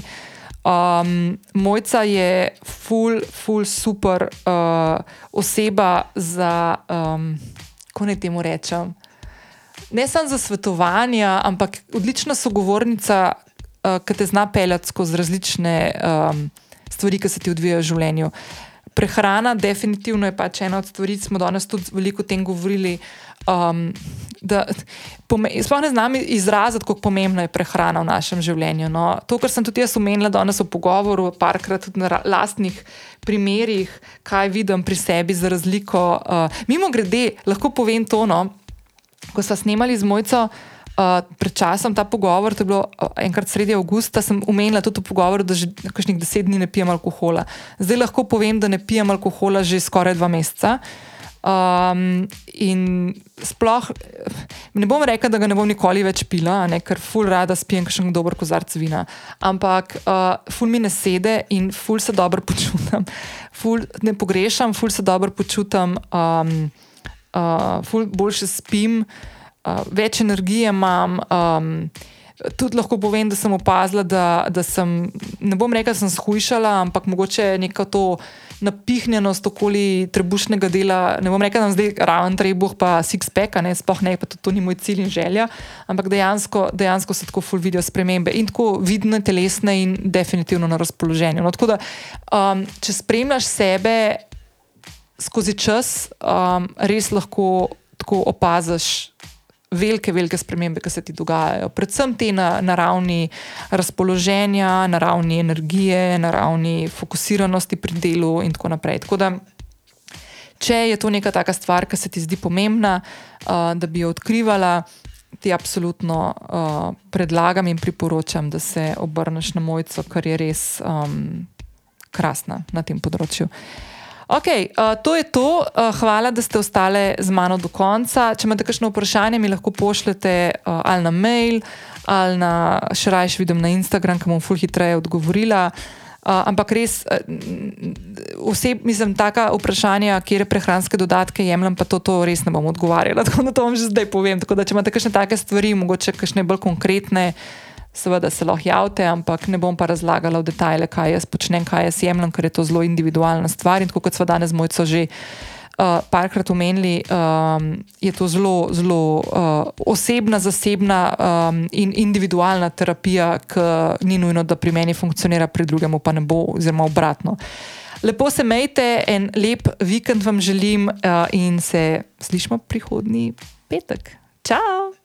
Um, Mojca je full, full super uh, oseba za, um, kako naj temu rečem, ne samo za svetovanje, ampak odlična sogovornica, uh, ki te zna peljati skozi različne um, stvari, ki se ti odvijajo v življenju. Prehrana, definitivno je pač ena od stvari, ki smo danes tudi veliko o tem govorili. Um, Sploh ne znam izraziti, kako pomembna je prehrana v našem življenju. No, to, kar sem tudi jaz omenila danes v pogovoru, parkrat tudi na lastnih primerih, kaj vidim pri sebi za razliko. Uh, mimo grede, lahko povem to. Ko smo snemali z mojco uh, pred časom ta pogovor, to je bilo uh, enkrat sredi avgusta, sem umenila tudi v pogovoru, da že nekaj deset dni ne pijem alkohola. Zdaj lahko povem, da ne pijem alkohola že skoraj dva meseca. Um, in sploh ne bom rekla, da ga ne bom nikoli več pila, ne, ker ful rada spijem še en dober kozarc vina. Ampak uh, ful mi ne sede in ful se dobro počutam. Ful ne pogrešam, ful se dobro počutam. Um, uh, boljše spim, uh, več energije imam. Um, tudi lahko povem, da sem opazila, da, da sem, ne bom rekla, da sem shujšala, ampak mogoče neko to napihnjenost okoli trebušnega dela. Ne bom rekla, da sem zdaj raven trebuh, pa six-pack, ne sploh ne, pa to, to ni moj cilj in želja, ampak dejansko, dejansko se tako ful vidijo spremembe in tako vidne, telesne in definitivno na razpoloženju. No, tako da, um, če spremljaš sebe, skozi čas um, res lahko tako opaziš velike, velike spremembe, ki se ti dogajajo. Predvsem te na, na ravni razpoloženja, na ravni energije, na ravni fokusiranosti pri delu in tako naprej. Tako da, če je to neka taka stvar, ki se ti zdi pomembna, uh, da bi jo odkrivala. ti absolutno uh, predlagam in priporočam, da se obrneš na mojico, ker je res um, krasna na tem področju. Ok, uh, to je to. Uh, hvala, da ste ostali z mano do konca. Če imate kakšno vprašanje, mi lahko pošljete uh, ali na mail, ali na še raje vidim na Instagram, ki bom ful hitreje odgovorila. Uh, ampak res, oseb, mislim, taka vprašanja, kje prehranske dodatke jemljem, pa to, to res ne bom odgovarjala. Tako da to vam že zdaj povem. Tako da, če imate kakšne take stvari, mogoče kakšne bolj konkretne, seveda se lahko javite, ampak ne bom pa razlagala v detajle, kaj jaz počnem, kaj jaz jemljem, ker je to zelo individualna stvar. In kot smo danes mojco že uh, parkrat omenili, um, je to zelo, zelo uh, osebna, zasebna um, in individualna terapija, ki ni nujno, da pri meni funkcionira, pri drugemu pa ne bo, oziroma obratno. Lepo se majte, en lep vikend vam želim uh, in se slišmo prihodnji petek. Ciao!